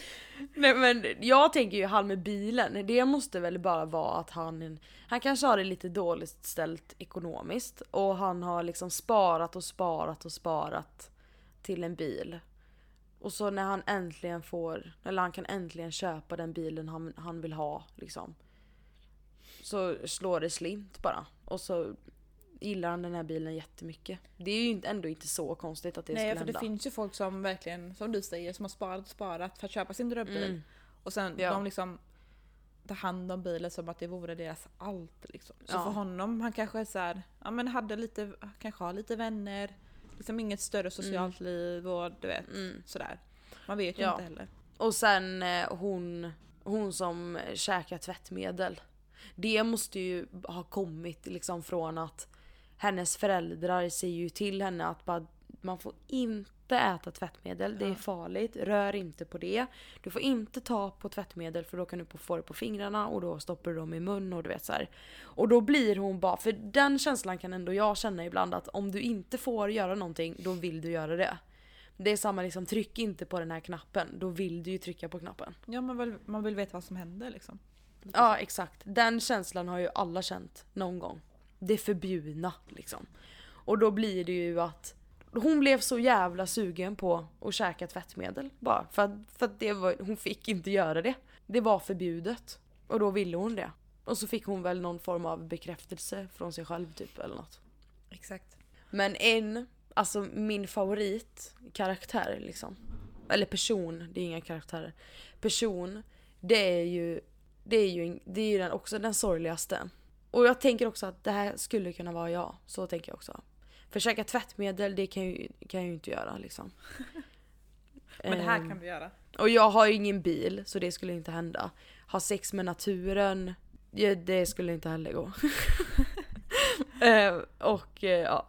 Nej men jag tänker ju han med bilen, det måste väl bara vara att han, han kanske har det lite dåligt ställt ekonomiskt och han har liksom sparat och sparat och sparat till en bil. Och så när han äntligen får, eller han kan äntligen köpa den bilen han, han vill ha liksom. Så slår det slint bara. Och så gillar han den här bilen jättemycket. Det är ju ändå inte så konstigt att det Nej skulle för hända. det finns ju folk som verkligen, som du säger, som har sparat och sparat för att köpa sin drömbil. Mm. Och sen Ja. de liksom tar hand om bilen som att det vore deras allt. Liksom. Så Ja. för honom, han kanske är så här, ja men hade lite, kanske har lite vänner, liksom inget större socialt liv och du vet Mm. sådär. Man vet ju Ja. inte heller. Och sen eh, hon, hon som käkar tvättmedel. Det måste ju ha kommit liksom från att hennes föräldrar säger ju till henne att bara, man får inte äta tvättmedel, det är farligt, rör inte på det. Du får inte ta på tvättmedel för då kan du få det på fingrarna och då stoppar du dem i mun och du vet så här. Och då blir hon bara, för den känslan kan ändå jag känna ibland att om du inte får göra någonting, då vill du göra det. Det är samma liksom, tryck inte på den här knappen, då vill du ju trycka på knappen. Ja man vill, man vill veta vad som händer liksom. Ja exakt, den känslan har ju alla känt någon gång. Det förbjudna liksom. Och då blir det ju att hon blev så jävla sugen på att käka tvättmedel bara för att, för att det var, hon fick inte göra det. Det var förbjudet. Och då ville hon det. Och så fick hon väl någon form av bekräftelse från sig själv typ eller något. Exakt. Men en, alltså min favoritkaraktär liksom. Eller person, det är inga karaktärer. Person, det är ju, det är ju, det är ju den, också den sorgligaste. Och jag tänker också att det här skulle kunna vara jag. Så tänker jag också. För käka tvättmedel, det kan jag ju, kan jag ju inte göra liksom. Men det här Ehm, kan du göra. och jag har ju ingen bil så det skulle inte hända. Ha sex med naturen, det skulle inte heller gå. Eh, och eh, ja.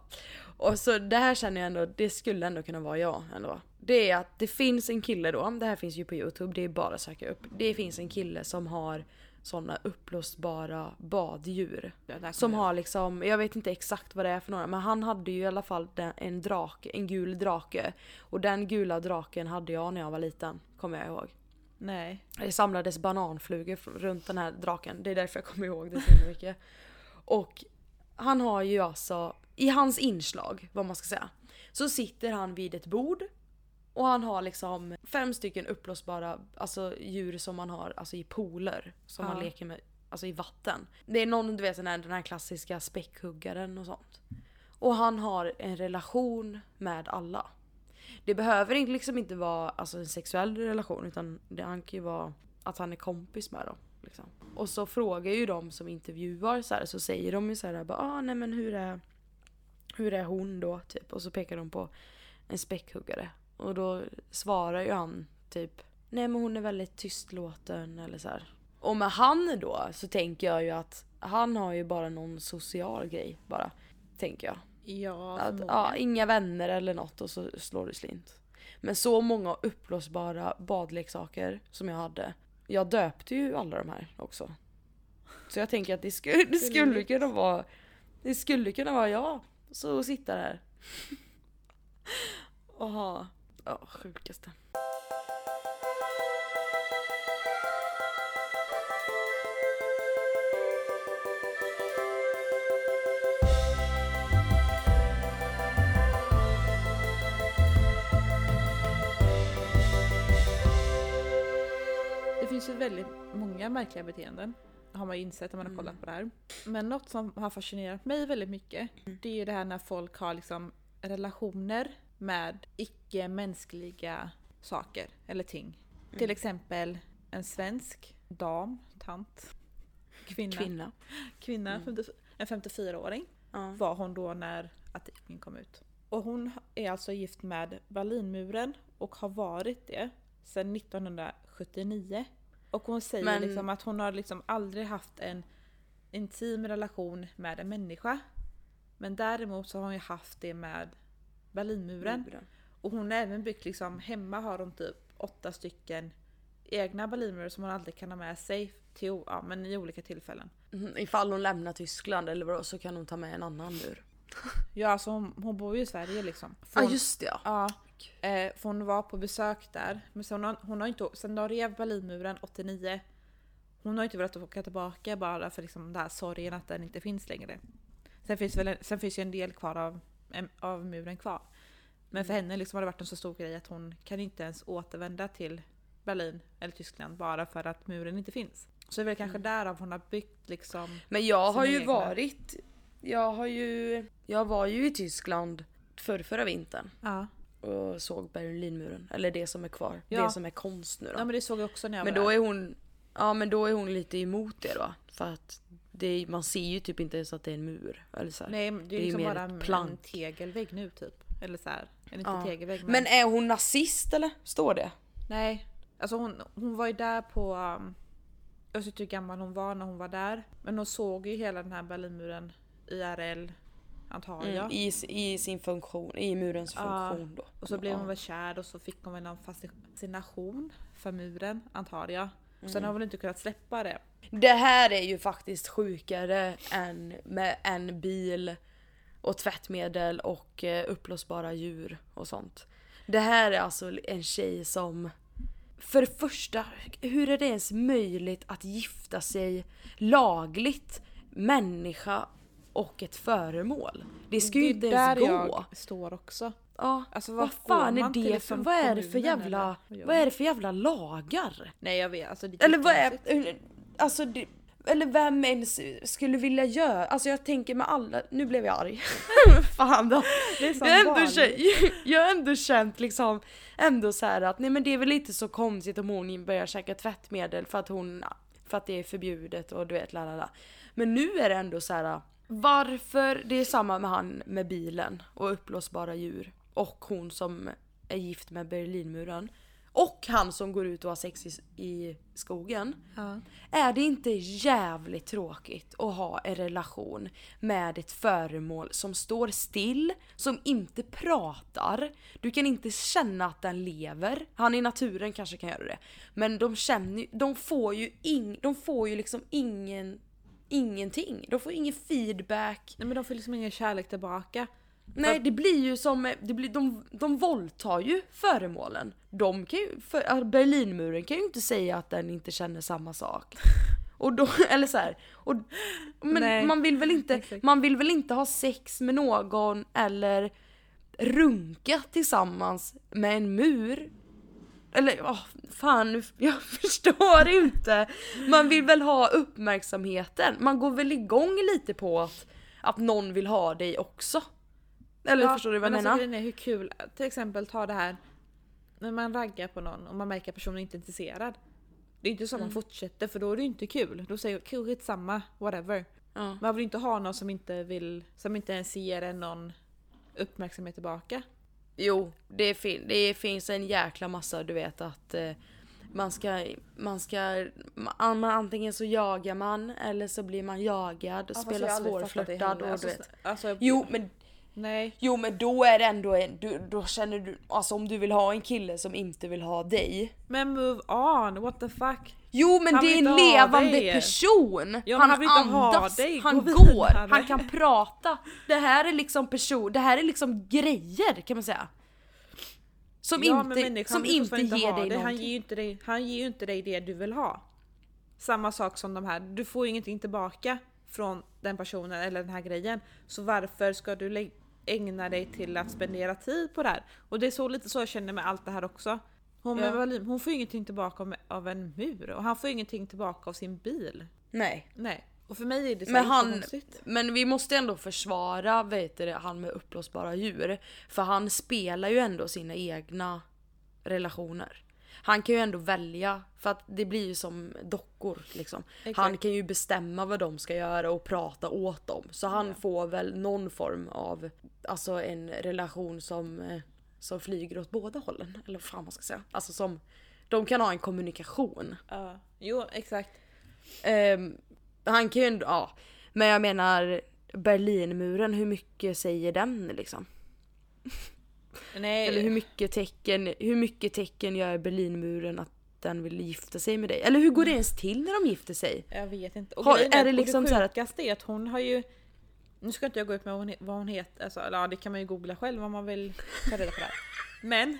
Och så det här känner jag ändå, det skulle ändå kunna vara jag ändå. Det är att det finns en kille då, det här finns ju på youtube, det är bara att söka upp. Det finns en kille som har såna uppblåsbara baddjur. Ja, Som har liksom, jag vet inte exakt vad det är för några, men han hade ju i alla fall en drake, en gul drake. Och den gula draken hade jag när jag var liten, kommer jag ihåg. Nej. Det samlades bananflugor runt den här draken, det är därför jag kommer ihåg det så mycket. Och han har ju alltså, i hans inslag, vad man ska säga, så sitter han vid ett bord och han har liksom fem stycken uppblåsbara alltså, djur som man har alltså, i pooler. Som Ja. man leker med alltså, i vatten. Det är någon, du vet den här, den här klassiska späckhuggaren och sånt. Och han har en relation med alla. Det behöver liksom inte vara alltså, en sexuell relation utan det han kan ju vara att han är kompis med dem. Liksom. Och så frågar ju de som intervjuar så, här, så säger de ju så här, bara, ah, nej men hur är, hur är hon då? Typ. Och så pekar de på en späckhuggare. Och då svarar ju han typ, nej men hon är väldigt tystlåten eller så här. Och med han då så tänker jag ju att han har ju bara någon social grej bara. Tänker jag. Ja, Att, ja, inga vänner eller något och så slår det slint. Men så många uppblåsbara badleksaker som jag hade. Jag döpte ju alla de här också. Så jag tänker att det skulle, det skulle kunna vara Det skulle kunna vara jag. Så sitta där. Och ha, ja, sjukaste. Det finns ju väldigt många märkliga beteenden. Har man ju insett när man har mm. kollat mm. på det här. Men något som har fascinerat mig väldigt mycket. Mm. Det är ju det här när folk har liksom relationer med icke-mänskliga saker eller ting. Mm. Till exempel en svensk dam, tant, kvinna, Kvinna. kvinna Mm. 50 en 54-åring Ja. var hon då när artikeln kom ut. Och hon är alltså gift med Berlinmuren och har varit det sedan 1979. Och hon säger Men- liksom att hon har liksom aldrig haft en intim relation med en människa. Men däremot så har hon ju haft det med Berlinmuren. Muren. Och hon har även byggt liksom, hemma har hon typ åtta stycken egna Berlinmurar som hon alltid kan ha med sig till, ja, men i olika tillfällen. Mhm, Ifall hon lämnar Tyskland eller vadå så kan hon ta med en annan mur. Ja alltså hon, hon bor ju i Sverige liksom. Ja Hon- just det ja. Ja, eh, för hon var på besök där. Men sen har, hon har inte, sen de rev Berlinmuren 89, hon har inte velat åka tillbaka bara för liksom den här sorgen att den inte finns längre. Sen finns, väl, en- sen finns ju en del kvar av, av muren kvar. Men för henne liksom har det varit en så stor grej att hon kan inte ens återvända till Berlin eller Tyskland bara för att muren inte finns. Så det är väl kanske därav hon har byggt liksom... Men jag har ju egna. varit, jag har ju, jag var ju i Tyskland för förra vintern Ja. och såg Berlinmuren. Eller det som är kvar. Ja. Det som är konst nu då. ja men det såg jag också när jag men var då där. är hon, ja men då är hon lite emot det då. För att är- man ser ju typ inte ens att det är en mur. Eller så här. Nej det är det är liksom mer bara ett en, en plank. tegelvägg nu typ. Eller så här. Eller inte Ja. tegelvägg men... Men är hon nazist eller? Står det? Nej. Alltså hon, hon var ju där på... Um, jag vet inte hur gammal hon var när hon var där. Men hon såg ju hela den här Berlinmuren IRL antar jag. Mm, i, I sin funktion, i murens Ja. funktion då. Och så blev hon väl kär och så fick hon väl någon fascination för muren antar jag. Och Mm. sen har hon väl inte kunnat släppa det. Det här är ju faktiskt sjukare än med en bil och tvättmedel och eh, uppblåsbara djur och sånt. Det här är alltså en tjej som för det första, hur är det ens möjligt att gifta sig lagligt, människa och ett föremål? Det ska ju inte det är ens där gå. jag står också. Ja, Alltså, vad vad fan är det för, vad är det för jävla, eller vad är det för jävla lagar? Nej jag vet, alltså Eller vad är, alltså det, eller vem ens skulle vilja göra, alltså jag tänker med alla, nu blev jag arg. Fan då. Det är som Jag har, ändå känt, jag har ändå känt liksom, ändå så att nej men det är väl inte så konstigt om hon börjar käka tvättmedel för att hon, för att det är förbjudet och du vet la la la. Men nu är det ändå så här. varför, det är samma med han med bilen och uppblåsbara djur. Och hon som är gift med Berlinmuren. Och han som går ut och har sex i, i skogen. Ja. Är det inte jävligt tråkigt att ha en relation med ett föremål som står still, som inte pratar, du kan inte känna att den lever. Han i naturen kanske kan göra det. Men de känner de får ju, ing, de får ju liksom ingen, ingenting. De får ingen feedback. Nej men de får liksom ingen kärlek tillbaka. Nej det blir ju som, det blir, de, de våldtar ju föremålen. De kan ju, för, Berlinmuren kan ju inte säga att den inte känner samma sak. Och då, eller så här, och, men Nej, man vill väl inte, exakt. man vill väl inte ha sex med någon eller runka tillsammans med en mur? Eller åh, fan nu- jag förstår inte. Man vill väl ha uppmärksamheten. Man går väl igång lite på att, att någon vill ha dig också. Eller förstår du vad jag men menar? Alltså, hur kul, till exempel ta det här när man raggar på någon och man märker att personen inte är intresserad. Det är inte så Mm. man fortsätter för då är det inte kul. Då säger jag samma whatever. Ja. Man vill inte ha någon som inte vill, som inte ens ger en någon uppmärksamhet tillbaka. Jo, det, fin- det finns en jäkla massa du vet att eh, man ska, man ska, man, antingen så jagar man eller så blir man jagad och spelar svårflörtad och du vet. Alltså, Jo men, Nej. jo men då är det ändå en, du, då känner du, alltså om du vill ha en kille som inte vill ha dig. Men move on, what the fuck. Jo men Han det är en inte levande person! Ja, han vill inte ha andas, dig. Han går, han kan prata. Det här är liksom person, det här är liksom grejer kan man säga. Som Ja, inte, som inte ger ha dig det. Han någonting. ger, ju inte dig, han ger ju inte dig det du vill ha. Samma sak som de här, du får ju ingenting tillbaka från den personen eller den här grejen. Så varför ska du ägna dig till att spendera tid på det här? Och det är så lite så jag känner med allt det här också. Hon, Ja. Berlin, hon får ingenting tillbaka av, av en mur och han får ingenting tillbaka av sin bil. Nej. Nej. Och för mig är det så Men han, jättekonstigt. men vi måste ändå försvara vet du, han med uppblåsbara djur. För han spelar ju ändå sina egna relationer. Han kan ju ändå välja, för att det blir ju som dockor liksom. Exakt. Han kan ju bestämma vad de ska göra och prata åt dem. Så han Ja. får väl någon form av, alltså en relation som, eh, som flyger åt båda hållen. Eller vad fan man ska säga. Alltså som, de kan ha en kommunikation. Ja. Jo, exakt. Ehm, han kan ju ändå, ja. Men jag menar Berlinmuren, hur mycket säger den liksom? Nej, Eller hur mycket tecken, hur mycket tecken gör Berlinmuren att den vill gifta sig med dig? Eller hur går det ens till när de gifter sig? jag vet inte. Och Har- grejen är det liksom det sjukaste är att hon har ju... Nu ska inte jag gå ut med vad hon, he- vad hon heter, alltså, ja, det kan man ju googla själv om man vill ta reda på det här. Men...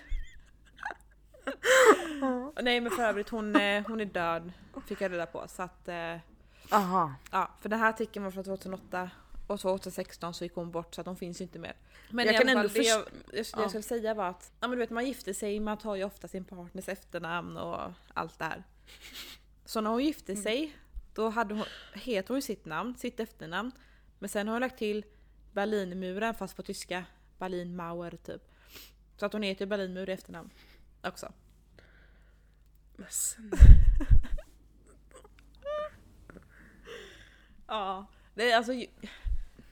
Nej men för övrigt hon, eh, hon är död, fick jag reda på. Så att, eh, Aha. ja, för den här artikeln var från 2008 och 2016 så gick hon bort så att hon finns ju inte mer. Men Jag kan ändå fall, det jag, först- jag, Ja. jag skulle säga var att ja, men du vet, man gifter sig, man tar ju ofta sin partners efternamn och allt det här. Så när hon gifte Mm. sig, då hade hon, heter hon ju sitt namn, sitt efternamn. Men sen har hon lagt till Berlinmuren fast på tyska, Berlinmauer typ. Så att hon heter Berlinmur i efternamn också. Men Ja, det är alltså...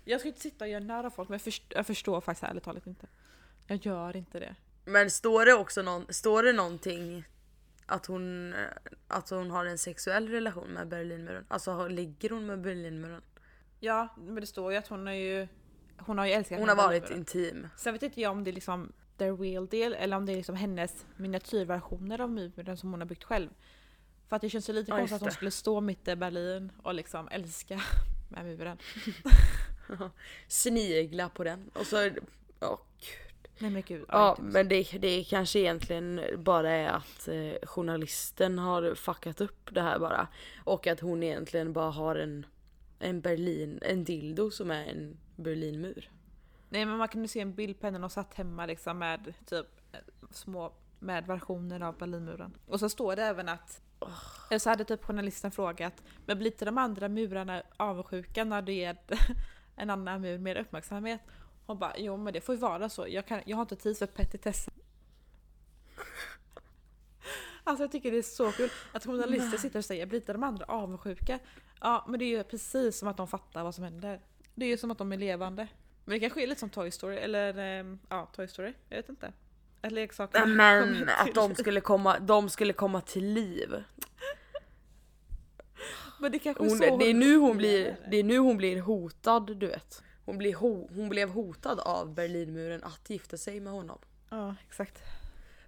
Jag ska inte sitta och göra nära folk men jag, först, jag förstår faktiskt ärligt talat inte. Jag gör inte det. Men står det också någon, står det någonting att hon, eh, att hon har en sexuell relation med Berlinmuren? Alltså ligger hon med Berlinmuren? Ja, men det står ju att hon har ju... Hon har ju älskat Hon har varit intim. Sen vet inte jag om det är liksom the real deal eller om det är liksom hennes miniatyrversioner av muren som hon har byggt själv. För att det känns ju lite Ja, konstigt att hon skulle stå mitt i Berlin och liksom älska med muren. Snigla på den och så... Ja, gud. Nej men gud. Ja, inte men det, det kanske egentligen bara är att eh, journalisten har fuckat upp det här bara. Och att hon egentligen bara har en, en Berlin, en dildo som är en Berlinmur. Nej men man kunde se en bild på henne och satt hemma liksom med typ små med versioner av Berlinmuren. Och så står det även att eller så hade typ journalisten frågat men blir inte de andra murarna avundsjuka när det ger en annan mur mer uppmärksamhet? Hon bara jo men det får ju vara så. Jag, kan, jag har inte tid för petitesser. Alltså jag tycker det är så kul att journalister sitter och säger blir inte de andra avundsjuka? Ja men det är ju precis som att de fattar vad som händer. Det är ju som att de är levande. Men det kanske är lite som Toy Story, eller ehm, ja, Toy Story. Jag vet inte. Att leksakerna Men att de skulle komma, de skulle komma till liv. Men det kanske är Hon, så det, är nu hon blir, det är nu hon blir hotad du vet. Hon, blir ho, hon blev hotad av Berlinmuren att gifta sig med honom. Ja, exakt.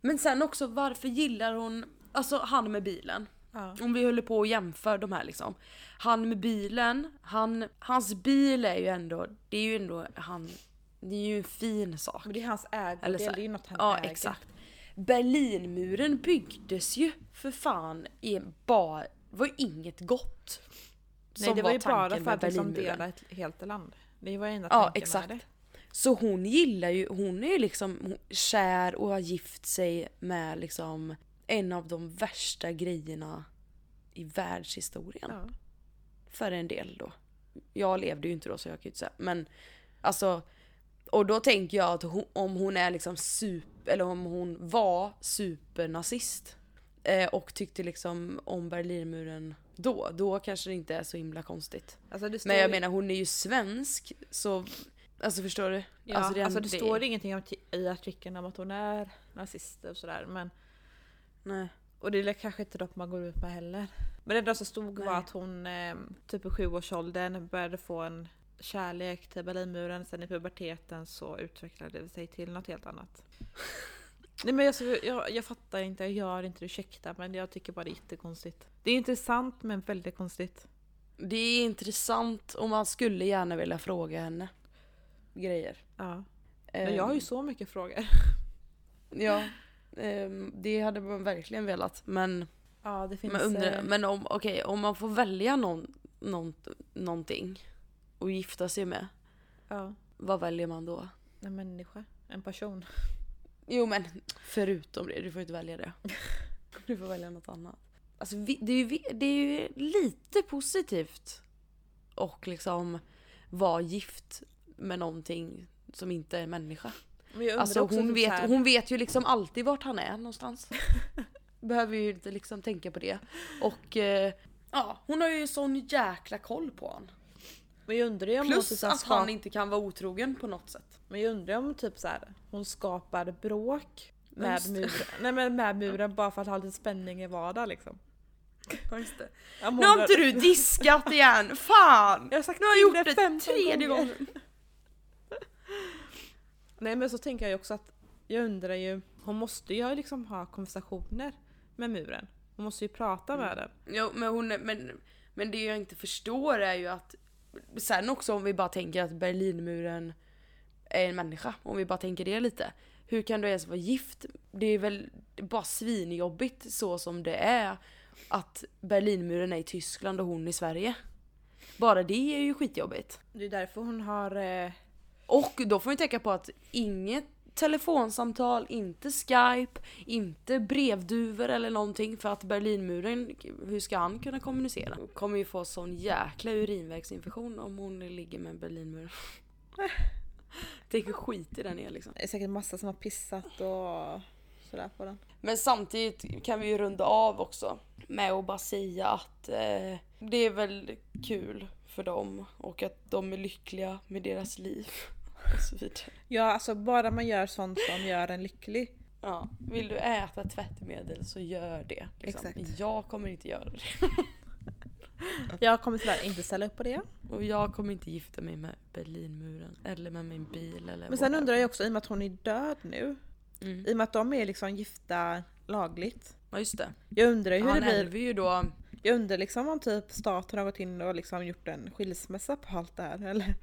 Men sen också varför gillar hon, alltså han med bilen. Ja. Om vi håller på och jämför de här liksom. Han med bilen, han, hans bil är ju ändå, det är ju ändå han, det är ju en fin sak. Men det är hans ägodel, det är ju något han Ja äger. exakt. Berlinmuren byggdes ju för fan i bara, var ju inget gott. Nej som det var ju bara för att liksom dela ett helt land. Det var ju enda Ja tanken exakt. med det. Så hon gillar ju, hon är ju liksom kär och har gift sig med liksom en av de värsta grejerna i världshistorien. Ja. För en del då. Jag levde ju inte då så jag kan ju inte säga. Men alltså. Och då tänker jag att hon, om hon är liksom super, eller om hon var supernazist. Eh, och tyckte liksom om Berlinmuren då. Då kanske det inte är så himla konstigt. Alltså det Men jag ju- menar hon är ju svensk så. Alltså förstår du? Ja, alltså alltså det- det, står ingenting om i artikeln om att hon är nazist och sådär. Men, Nej. och det är kanske inte något man går ut med heller. Men det enda som stod var Nej. att hon eh, typ i sjuårsåldern började få en kärlek till Berlinmuren. Sen i puberteten så utvecklade det sig till något helt annat. Nej men alltså, jag, jag fattar inte, jag gör inte det, ursäkta men jag tycker bara det är jättekonstigt. Det är intressant men väldigt konstigt. Det är intressant och man skulle gärna vilja fråga henne. Grejer. Ja. Men jag har ju så mycket frågor. Ja. ehm, det hade man verkligen velat. Men, Ja det finns... men, undrar, eh, men om, okej, om man får välja någon, någon, någonting och gifta sig med. ja, Vad väljer man då? en människa. En person. Jo men förutom det, du får inte välja det. Du får välja något annat. Alltså det är ju, det är ju lite positivt och liksom vara gift med någonting som inte är människa. Alltså hon typ vet, här- hon vet ju liksom alltid vart han är någonstans. Behöver ju inte liksom tänka på det. Och eh, ja, hon har ju sån jäkla koll på honom. Men jag undrar ju om Plus typ så att skap- han inte kan vara otrogen på något sätt. Men jag undrar om typ så här, hon skapar bråk med muren, nej, men med muren bara för att ha lite spänning i vardagen liksom. Ja, just det. Om Nu har inte du diskat igen! Fan! Jag har sagt Nu har jag gjort det 15 tredje gången. Nej men så tänker jag ju också att jag undrar ju, hon måste ju liksom ha konversationer med muren. Hon måste ju prata med den. Jo, men, hon, men, men det jag inte förstår är ju att sen också om vi bara tänker att Berlinmuren är en människa, om vi bara tänker det lite. Hur kan du ens vara gift? Det är väl bara svinjobbigt så som det är att Berlinmuren är i Tyskland och hon i Sverige. Bara det är ju skitjobbigt. Det är därför hon har... Eh, Och då får vi tänka på att inget telefonsamtal, inte skype, inte brevduvor eller någonting för att Berlinmuren, hur ska han kunna kommunicera? Hon kommer ju få sån jäkla urinvägsinfektion om hon ligger med Berlinmuren. Tänk hur skitig den är liksom. det är säkert massa som har pissat och sådär på den. Men samtidigt kan vi ju runda av också med att bara säga att eh, det är väl kul för dem och att de är lyckliga med deras liv. Och så vidare. Ja alltså bara man gör sånt som gör en lycklig. Ja, vill du äta tvättmedel så gör det. Liksom. Exakt. Jag kommer inte göra det. Jag kommer tyvärr inte ställa upp på det. Och jag kommer inte gifta mig med Berlinmuren. Eller med min bil eller Men sen whatever. undrar jag också i och med att hon är död nu. Mm. I och med att de är liksom gifta lagligt. Ja just det. Jag undrar hur Han det blir. ju då... Jag undrar liksom om typ staten har gått in och liksom gjort en skilsmässa på allt det här. Eller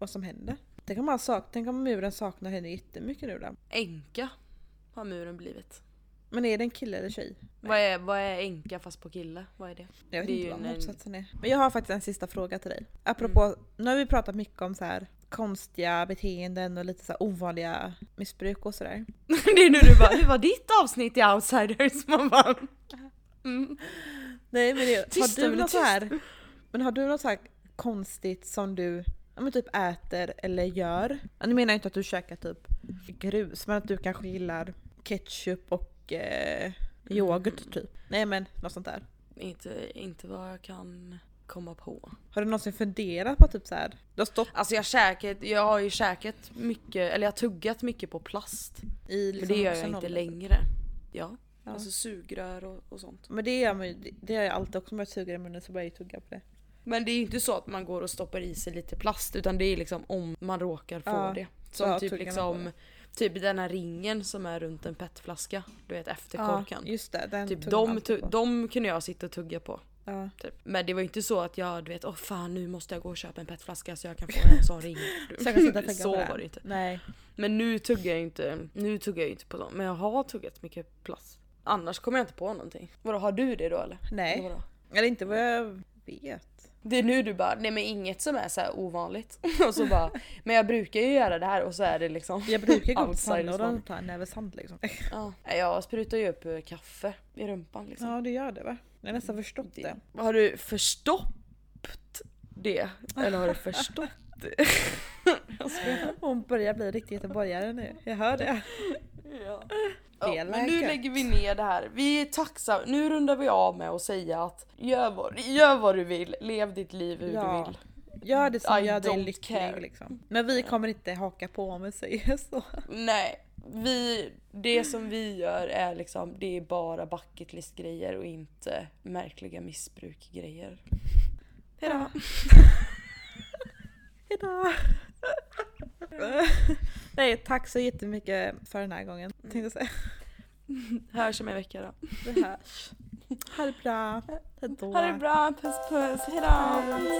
vad som händer. Tänk om, han sak- tänk om muren saknar henne jättemycket nu då. Änka har muren blivit. Men är det en kille eller tjej? Vad är, vad är änka fast på kille? Vad är det? Jag vet Det inte vad en- motsatsen är. Men jag har faktiskt en sista fråga till dig. Apropå, Mm. nu har vi pratat mycket om så här konstiga beteenden och lite så ovanliga missbruk och sådär. det är nu du bara, hur var ditt avsnitt i Outsiders? Man bara... Mm. Nej men det, har du något så här, men har du något så här konstigt som du ja, men typ äter eller gör? Nu menar jag inte att du käkar typ grus, men att du kanske gillar ketchup och eh, yoghurt typ. Nej men något sånt där. Inte, inte vad jag kan komma på. Har du någonsin funderat på typ så här? Du har stått Alltså jag, har käkat, jag har ju käkat mycket, eller jag har tuggat mycket på plast. i Men liksom det gör jag inte längre. Ja. Ja. Alltså sugrör och, och sånt. Men det gör man ju, det- gör jag alltid också jag suger i munnen så börjar jag tugga på det. Men det är ju inte så att man går och stoppar i sig lite plast utan det är liksom om man råkar få Ja. det. Som Ja, typ liksom, typ den här ringen som är runt en petflaska. Du vet efter korken. just det. Den Typ de, tu- de kunde jag sitta och tugga på. Ja. Typ. Men det var inte så att jag du vet, åh fan nu måste jag gå och köpa en petflaska så jag kan få en sån ring. Så jag kan sitta och tugga så på det. var det inte. Nej. Men nu tuggar jag inte, nu tuggar jag inte på dem. Men jag har tuggat mycket plast. Annars kommer jag inte på någonting. Vadå, har du det då eller? Eller Nej. vadå? Eller inte vad jag vet. Det är nu du bara, nej men inget som är så ovanligt. och så bara, men jag brukar ju göra det här och så är det liksom. Jag brukar gå på Outsiders sandlådan one. och ta en näve sand liksom. Ja. Jag sprutar ju upp eh, kaffe i rumpan liksom. Ja du gör det va? Jag har nästan förstått det. Har du förstått det? Eller har du förstått det? Hon börjar bli riktigt göteborgare nu. Jag hör det. Ja. Ja, men nu lägger vi ner det här. Vi är tacksamma. Nu rundar vi av med att säga att gör vad, gör vad du vill, lev ditt liv hur Ja. du vill. Gör det som I gör dig lycklig liksom. Men vi kommer inte haka på om vi säger så. Nej, vi, det som vi gör är liksom, det är bara bucket list grejer och inte märkliga missbruk-grejer. Hejdå! Hejdå! Nej tack så jättemycket för den här gången. Tänkte jag säga. Hörs om en vecka då. Vi hörs. Ha det bra. Hejdå. Ha det bra, puss puss, hejdå! Puss.